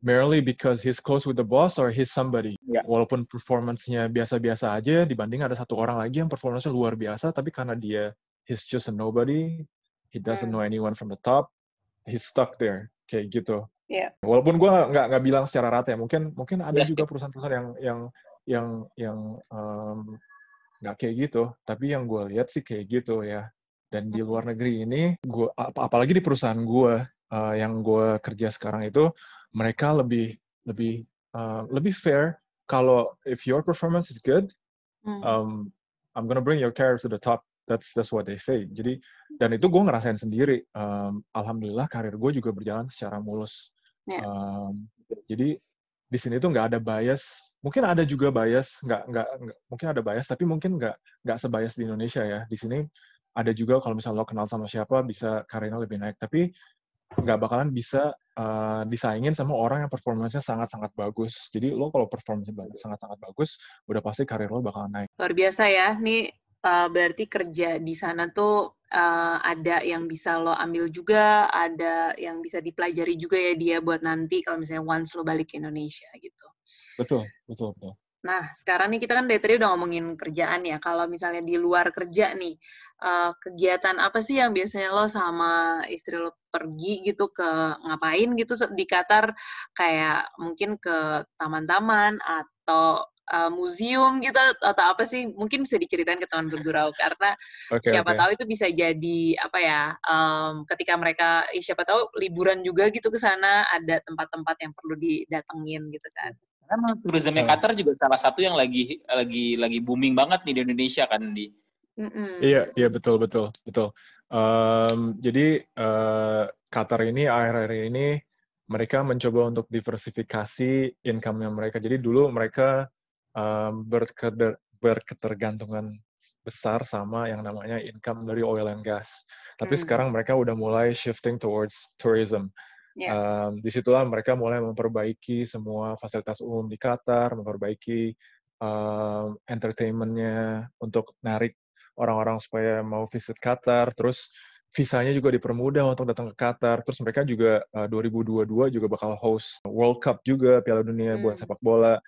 merely because he's close with the boss or he's somebody. Ya. Walaupun performance-nya biasa-biasa aja, dibanding ada satu orang lagi yang performance-nya luar biasa, tapi karena dia he's just a nobody, he doesn't Hmm. know anyone from the top, he's stuck there kayak gitu. Iya. Walaupun gua nggak nggak bilang secara rata ya, mungkin mungkin ada Yes, juga perusahaan-perusahaan yang yang yang yang em, nggak kayak gitu, tapi yang gue lihat sih kayak gitu ya. Dan di luar negeri ini, gua ap- apalagi di perusahaan gue uh, yang gue kerja sekarang itu, mereka lebih lebih uh, lebih fair. Kalau if your performance is good, Hmm. um, I'm gonna bring your career to the top. That's that's what they say. Jadi dan itu gue ngerasain sendiri. Um, Alhamdulillah karir gue juga berjalan secara mulus. Ya. Um, jadi di sini tuh nggak ada bias. Mungkin ada juga bias, nggak nggak mungkin ada bias, tapi mungkin nggak nggak sebias di Indonesia ya. Di sini ada juga kalau misalnya lo kenal sama siapa bisa karirnya lebih naik. Tapi nggak bakalan bisa uh, disaingin sama orang yang performanya sangat-sangat bagus. Jadi lo kalau performanya sangat-sangat bagus, udah pasti karir lo bakalan naik. Luar biasa ya. Nih uh, berarti kerja di sana tuh uh, ada yang bisa lo ambil juga, ada yang bisa dipelajari juga ya dia buat nanti kalau misalnya once lo balik ke Indonesia gitu. Betul, betul, betul. Nah, sekarang nih kita kan dari tadi udah ngomongin kerjaan ya. Kalau misalnya di luar kerja nih, uh, kegiatan apa sih yang biasanya lo sama istri lo pergi gitu ke ngapain gitu di Qatar? Kayak mungkin ke taman-taman atau uh, museum gitu atau apa sih? Mungkin bisa diceritain ke teman bergurau karena Oke, siapa oke. tahu itu bisa jadi apa ya? em, ketika mereka, eh, siapa tahu liburan juga gitu ke sana ada tempat-tempat yang perlu didatengin gitu kan? Karena tourismnya Hmm. Qatar juga salah satu yang lagi lagi lagi booming banget nih di Indonesia kan di. Mm-mm. Iya, iya betul, betul, betul. Em, jadi eh, Qatar ini akhir-akhir ini mereka mencoba untuk diversifikasi income-nya mereka. Jadi dulu mereka em, berkeder- berketergantungan besar sama yang namanya income dari oil and gas. Tapi Hmm. sekarang mereka udah mulai shifting towards tourism. Ya. Um, di situlah mereka mulai memperbaiki semua fasilitas umum di Qatar, memperbaiki um, entertainment-nya untuk narik orang-orang supaya mau visit Qatar, terus visanya juga dipermudah untuk datang ke Qatar, terus mereka juga uh, 2022 juga bakal host World Cup juga Piala Dunia buat Hmm. sepak bola.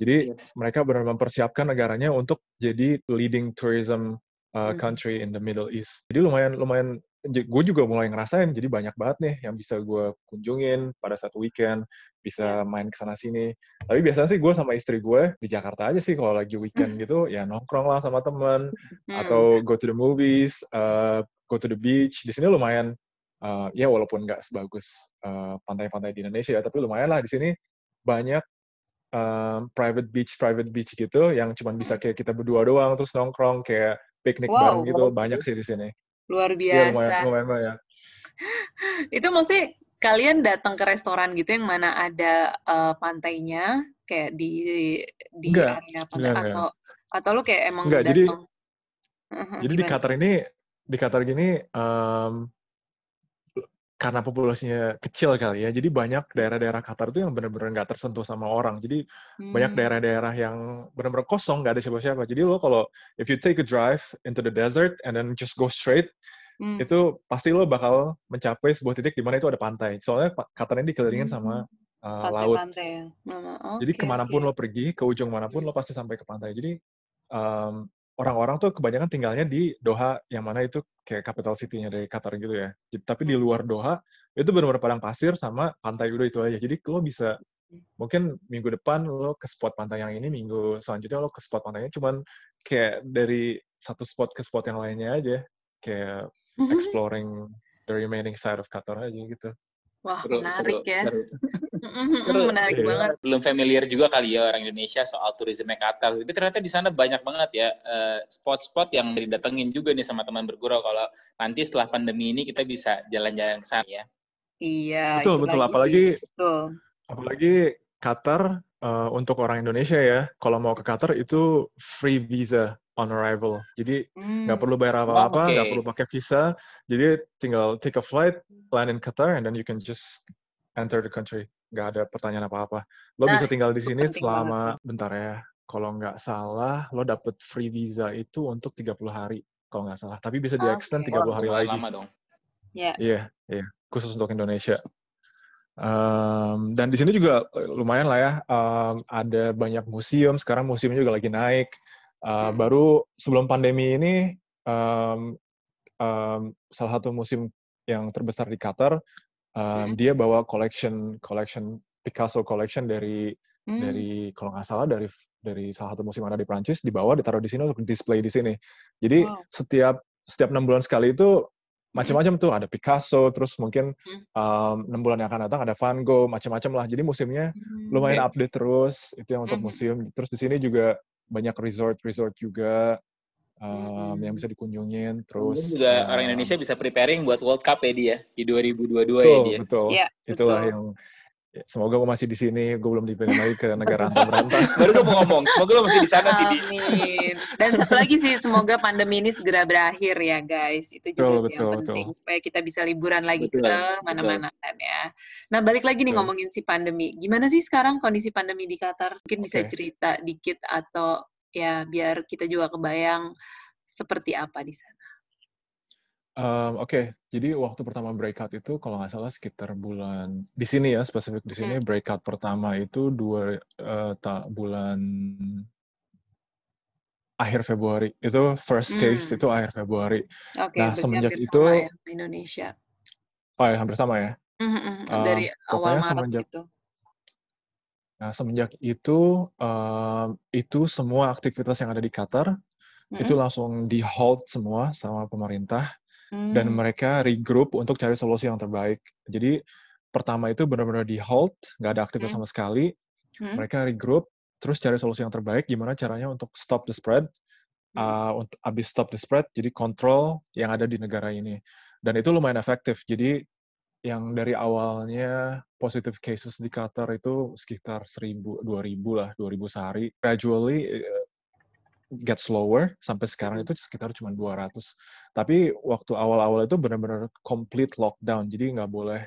Jadi Yes. mereka benar mempersiapkan negaranya untuk jadi leading tourism uh, Hmm. country in the Middle East. Jadi lumayan lumayan gue juga mulai ngerasain jadi banyak banget nih yang bisa gue kunjungin pada saat weekend bisa main ke sana sini tapi biasanya sih gue sama istri gue di Jakarta aja sih kalau lagi weekend gitu ya nongkrong lah sama temen Hmm. atau go to the movies uh, go to the beach di sini lumayan uh, ya walaupun nggak sebagus uh, pantai-pantai di Indonesia tapi lumayan lah di sini banyak um, private beach private beach gitu yang cuma bisa kayak kita berdua doang terus nongkrong kayak piknik Wow, bareng gitu wow. banyak sih di sini Luar Iya biasa. lumayan lumayan banyak Itu maksudnya kalian datang ke restoran gitu yang mana ada eh, pantainya kayak di di Enggak, area pantai enggak, enggak. atau atau lu kayak emang Enggak, jadi- datang Heeh, Jadi di? Qatar ini, di Qatar gini, em, karena populasinya kecil kali ya, jadi banyak daerah-daerah Qatar itu yang benar-benar nggak tersentuh sama orang. Jadi banyak Hmm. daerah-daerah yang benar-benar kosong, nggak ada siapa-siapa. Jadi lo kalau if you take a drive into the desert and then just go straight, hmm. itu pasti lo bakal mencapai sebuah titik di mana itu ada pantai. Soalnya Qatar ini dikelilingin hmm. sama uh, laut. Pantai. Ya? Okay, Jadi ke mana pun okay. lo pergi, ke ujung mana pun hmm. lo pasti sampai ke pantai. Jadi um, orang-orang tuh kebanyakan tinggalnya di Doha, yang mana itu kayak capital city-nya dari Qatar gitu ya. Tapi di hmm. luar Doha, itu benar-benar padang pasir sama pantai udah itu aja. Jadi lo bisa mungkin minggu depan lo ke spot pantai yang ini, minggu selanjutnya lo ke spot pantainya cuman kayak dari satu spot ke spot yang lainnya aja, kayak exploring the remaining side of Qatar aja gitu. Wah, seru, menarik seru, ya. Seru. seru. menarik yeah. banget. Belum familiar juga kali ya orang Indonesia soal turisme Qatar. Tapi ternyata di sana banyak banget ya uh, spot-spot yang didatengin juga nih sama teman bergurau. Kalau nanti setelah pandemi ini kita bisa jalan-jalan ke sana ya. Iya. Betul, betul. Apalagi, betul. apalagi Qatar uh, untuk orang Indonesia ya, kalau mau ke Qatar itu free visa on arrival. Jadi nggak hmm. perlu bayar apa-apa, nggak oh, okay. perlu pakai visa. Jadi tinggal take a flight, land in Qatar, and then you can just enter the country. Nggak ada pertanyaan apa-apa. Lo nah, bisa tinggal di sini selama, banget. bentar ya, kalau nggak salah, lo dapet free visa itu untuk 30 hari, kalau nggak salah. Tapi bisa di-extend okay. 30 hari lagi. Lama dong. Iya. Yeah. Iya, yeah, yeah. khusus untuk Indonesia. Um, dan di sini juga lumayan lah ya, um, ada banyak museum. Sekarang museumnya juga lagi naik. Uh, hmm. Baru sebelum pandemi ini, um, um, salah satu musim yang terbesar di Qatar, um, hmm. dia bawa collection collection Picasso collection dari hmm. dari kalau nggak salah dari dari salah satu musim ada di Prancis dibawa ditaruh di sini untuk display di sini. Jadi wow. setiap setiap enam bulan sekali itu macam-macam tuh ada Picasso terus mungkin enam um, bulan yang akan datang ada Van Gogh macam-macam lah jadi musimnya hmm. lumayan update terus itu yang untuk museum terus di sini juga banyak resort-resort juga um, hmm. yang bisa dikunjungin. Terus Mungkin juga um, orang Indonesia bisa preparing buat World Cup ya dia di 2022 betul, ya dia. Betul. Ya, Itulah betul. yang ya, semoga gue masih di sini, gue belum dipilih lagi ke negara berantah. Baru gue mau ngomong, semoga lo masih di sana sih. Amin. Dan satu lagi sih, semoga pandemi ini segera berakhir ya guys. Itu juga betul, sih betul, yang penting, betul. supaya kita bisa liburan lagi betul, ke mana-mana kan ya. Nah balik lagi nih betul. ngomongin si pandemi. Gimana sih sekarang kondisi pandemi di Qatar? Mungkin bisa okay. cerita dikit atau ya biar kita juga kebayang seperti apa di sana. Um, Oke, okay. jadi waktu pertama breakout itu kalau nggak salah sekitar bulan di sini ya spesifik di sini hmm. breakout pertama itu dua uh, tak bulan akhir Februari itu first case hmm. itu akhir Februari. Okay, nah semenjak itu ya, Indonesia. Oh ya hampir sama ya. Mm -hmm. Dari awal Maret semenjak, gitu. Nah, semenjak itu, uh, itu semua aktivitas yang ada di Qatar, mm-hmm. itu langsung di halt semua sama pemerintah, mm. dan mereka regroup untuk cari solusi yang terbaik. Jadi, pertama itu benar-benar di halt, nggak ada aktivitas mm. sama sekali, mm. mereka regroup, terus cari solusi yang terbaik, gimana caranya untuk stop the spread, uh, untuk abis stop the spread, jadi kontrol yang ada di negara ini. Dan itu lumayan efektif, jadi yang dari awalnya positive cases di Qatar itu sekitar 1000 2000 lah 2000 sehari gradually uh, get slower sampai sekarang itu sekitar cuma 200 tapi waktu awal-awal itu benar-benar complete lockdown jadi nggak boleh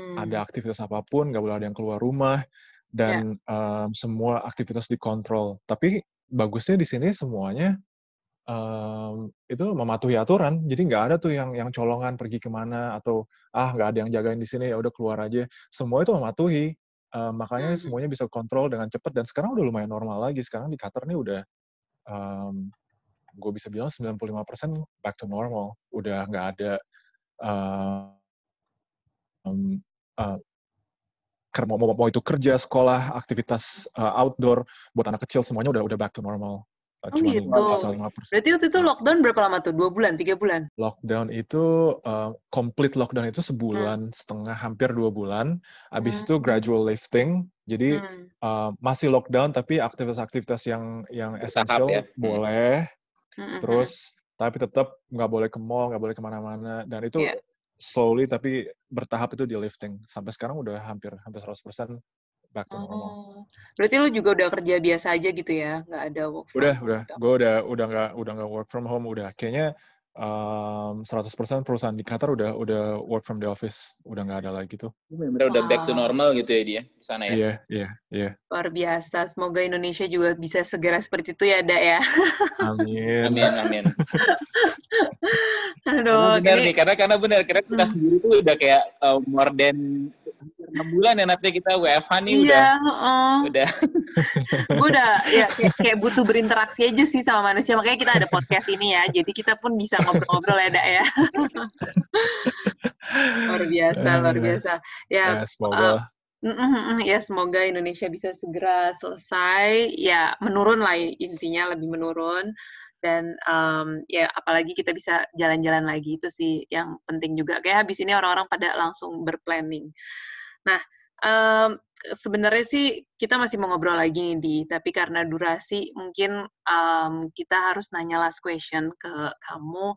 hmm. ada aktivitas apa pun nggak boleh ada yang keluar rumah dan yeah. um, semua aktivitas dikontrol tapi bagusnya di sini semuanya um, itu mematuhi aturan. Jadi nggak ada tuh yang yang colongan pergi ke mana atau ah nggak ada yang jagain di sini ya udah keluar aja. Semua itu mematuhi. Um, makanya hmm. semuanya bisa kontrol dengan cepat dan sekarang udah lumayan normal lagi. Sekarang di Qatar nih udah um, gue bisa bilang 95% back to normal. Udah nggak ada um, uh, mau, mau, mau itu kerja, sekolah, aktivitas uh, outdoor buat anak kecil semuanya udah udah back to normal. Oh Cuma gitu. Berarti waktu itu lockdown berapa lama tuh? Dua bulan, tiga bulan? Lockdown itu, uh, complete lockdown itu sebulan hmm. setengah, hampir dua bulan. Abis hmm. itu gradual lifting. Jadi hmm. uh, masih lockdown, tapi aktivitas-aktivitas yang yang esensial ya. Hmm. boleh. Hmm. Terus, tapi tetap nggak boleh ke mall, nggak boleh ke mana-mana. Dan itu yeah. slowly tapi bertahap itu di lifting. Sampai sekarang udah hampir hampir 100% back to normal. Oh. Berarti lu juga udah kerja biasa aja gitu ya, nggak ada work from udah, home? Udah, gitu? Gue udah udah nggak udah nggak work from home udah. Kayaknya um, 100% perusahaan di Qatar udah udah work from the office, udah nggak ada lagi tuh. Benar udah back to normal gitu ya dia di sana ya. Iya, iya, iya. Luar biasa. Semoga Indonesia juga bisa segera seperti itu ya, Da ya. Amin. Amin, amin. Aduh, Karena benar ini- nih, karena karena benar, karena kita Hmm. sendiri tuh udah kayak uh, more than enam bulan ya nanti kita WFH nih udah. Iya, heeh. udah. Gue udah ya kayak, kayak butuh berinteraksi aja sih sama manusia. Makanya kita ada podcast ini ya jadi kita pun bisa ngobrol-ngobrol ya Dak ya. Luar biasa luar Eh, biasa. Ya Ya, semoga. mm, mm, mm, ya semoga Indonesia bisa segera selesai. Ya menurun lah intinya lebih menurun. Dan em, ya apalagi kita bisa jalan-jalan lagi itu sih yang penting juga. Kayak habis ini orang-orang pada langsung berplanning nah em, sebenarnya sih kita masih mau ngobrol lagi nih di. Tapi karena durasi mungkin em, kita harus nanya last question ke kamu.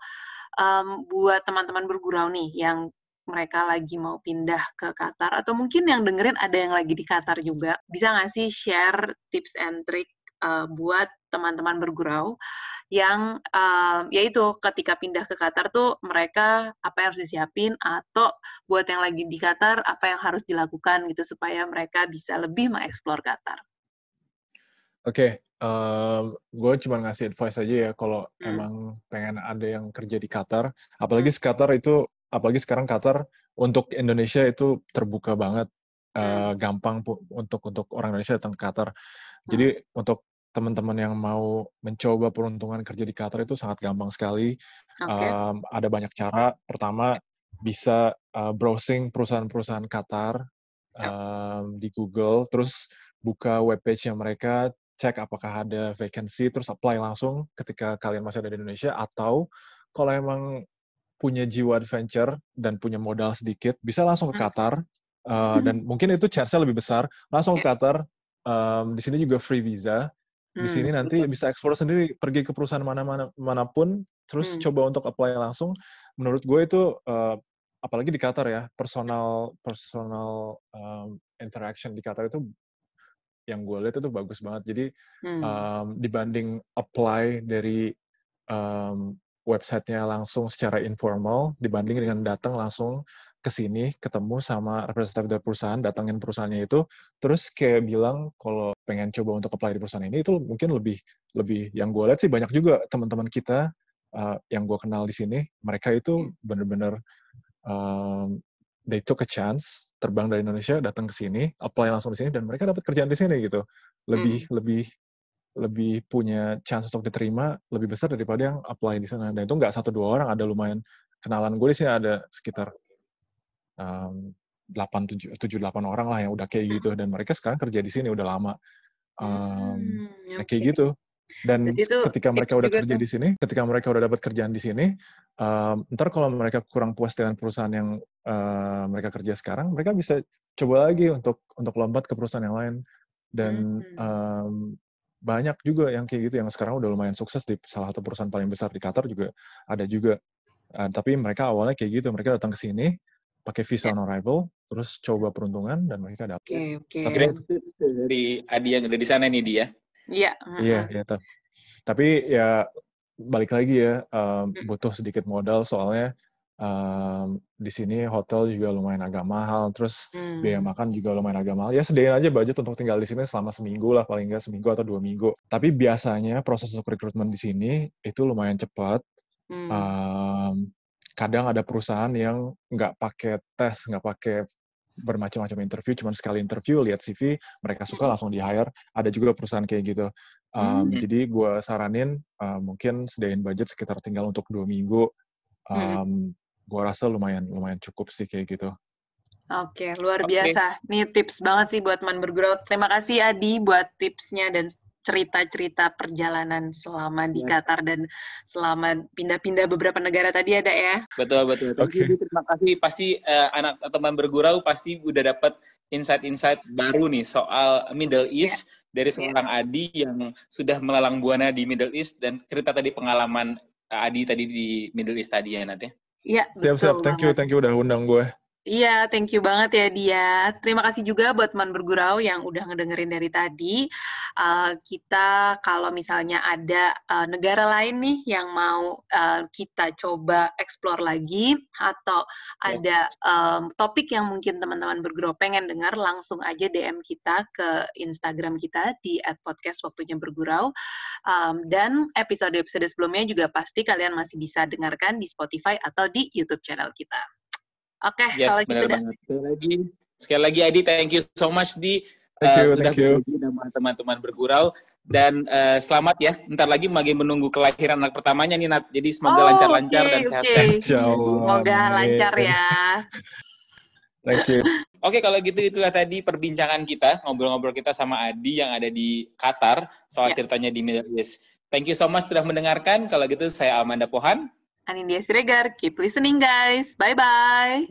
Em, buat teman-teman bergurau nih yang mereka lagi mau pindah ke Qatar atau mungkin yang dengerin ada yang lagi di Qatar juga bisa nggak sih share tips and trick uh, buat teman-teman bergurau yang um, yaitu ketika pindah ke Qatar tuh mereka apa yang harus disiapin atau buat yang lagi di Qatar apa yang harus dilakukan gitu supaya mereka bisa lebih mengeksplor Qatar. Oke, gue cuma ngasih advice aja ya kalau Hmm. emang pengen ada yang kerja di Qatar, apalagi Qatar itu, apalagi sekarang Qatar untuk Indonesia itu terbuka banget, Hmm. gampang untuk untuk orang Indonesia datang ke Qatar. Jadi untuk teman-teman yang mau mencoba peruntungan kerja di Qatar itu sangat gampang sekali. Oke. Um, ada banyak cara. Pertama bisa uh, browsing perusahaan-perusahaan Qatar um, di Google, terus buka webpage yang mereka, cek apakah ada vacancy, terus apply langsung ketika kalian masih ada di Indonesia. Atau kalau emang punya jiwa adventure dan punya modal sedikit, bisa langsung ke Hmm. Qatar. Uh, dan mungkin itu chance-nya lebih besar. Langsung ke. Qatar. Um, di sini juga free visa. Di Hmm, sini nanti betul. bisa explore sendiri, pergi ke perusahaan mana-mana mana pun, terus Hmm. coba untuk apply langsung. Menurut gue itu, uh, apalagi di Qatar ya, personal personal um, interaction di Qatar itu yang gue lihat itu bagus banget. Jadi Hmm. um, dibanding apply dari um, websitenya langsung secara informal, dibanding dengan datang langsung ke sini, ketemu sama representatif dari perusahaan, datangin perusahaannya itu, terus kayak bilang kalau pengen coba untuk apply di perusahaan ini, itu mungkin lebih lebih yang gue lihat sih banyak juga teman-teman kita uh, yang gue kenal di sini, mereka itu bener-bener um, they took a chance terbang dari Indonesia datang ke sini apply langsung di sini dan mereka dapat kerjaan di sini gitu. Lebih lebih lebih punya chance untuk diterima lebih besar daripada yang apply di sana. Dan itu nggak satu dua orang ada lumayan kenalan gue di sini ada sekitar delapan tujuh tujuh delapan orang lah yang udah kayak gitu dan mereka sekarang kerja di sini udah lama um, Hmm, ya oke. kayak gitu dan ketika mereka udah kerja tuh. di sini, ketika mereka udah dapat kerjaan di sini, um, ntar kalau mereka kurang puas dengan perusahaan yang uh, mereka kerja sekarang, mereka bisa coba lagi untuk untuk lompat ke perusahaan yang lain. Dan Hmm. um, banyak juga yang kayak gitu yang sekarang udah lumayan sukses di salah satu perusahaan paling besar di Qatar juga ada juga. Uh, tapi mereka awalnya kayak gitu, mereka datang ke sini pakai visa Ya. on arrival, terus coba peruntungan dan mereka dapat. Oke, oke. Tapi Kira tips dari Adi yang udah di sana nih dia. Iya. Iya, iya. ta- Tapi ya balik lagi ya, um, butuh sedikit modal soalnya um, di sini hotel juga lumayan agak mahal, terus biaya Hmm. makan juga lumayan agak mahal. Ya sediain aja budget untuk tinggal di sini selama seminggu lah, paling nggak seminggu atau dua minggu. Tapi biasanya proses untuk rekrutmen di sini itu lumayan cepat. Hmm. Um, kadang ada perusahaan yang nggak pakai tes, nggak pakai bermacam-macam interview, cuma sekali interview, lihat CV, mereka suka langsung di hire. Ada juga perusahaan kayak gitu. Um, Hmm. Jadi gue saranin uh, mungkin sediain budget sekitar tinggal untuk dua minggu. Hmm. Um, gue rasa lumayan lumayan cukup sih kayak gitu. Oke, luar biasa. Ini tips banget sih buat teman bergurau. Terima kasih Adi buat tipsnya dan cerita-cerita perjalanan selama di Ya. Qatar dan selama pindah-pindah beberapa negara tadi ada ya. Betul betul. You, Oke. Di. Terima kasih. Pasti eh, anak teman bergurau pasti udah dapat insight-insight baru nih soal Middle East dari seorang Adi yang sudah melalang buana di Middle East dan cerita tadi pengalaman eh, Adi tadi di Middle East tadi ya nanti. Iya, Siap siap, betul thank you thank you udah undang gue. Iya, thank you banget ya dia. Terima kasih juga buat teman bergurau yang udah ngedengerin dari tadi. uh, kita kalau misalnya ada uh, negara lain nih yang mau uh, kita coba explore lagi atau ya. ada um, topik yang mungkin teman-teman bergurau pengen dengar langsung aja DM kita ke Instagram kita di @podcast waktunya bergurau um, dan episode-episode sebelumnya juga pasti kalian masih bisa dengarkan di Spotify atau di YouTube channel kita. Oke, okay, yes, kalau gitu Sekali lagi, sekali lagi Adi, thank you so much di Thank you, uh, thank you. teman-teman bergurau dan uh, selamat ya. Ntar lagi lagi menunggu kelahiran anak pertamanya nih Nat. Jadi semoga lancar-lancar oh, okay, dan sehat. Okay. Semoga lancar ya. Thank you. Oke, kalau gitu itulah tadi perbincangan kita, ngobrol-ngobrol kita sama Adi yang ada di Qatar soal yeah. ceritanya di Middle East. Thank you so much sudah mendengarkan. Kalau gitu saya Amanda Pohan. Anindya Siregar. Keep listening guys. Bye-bye.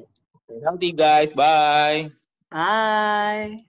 Healthy guys. Bye. Bye.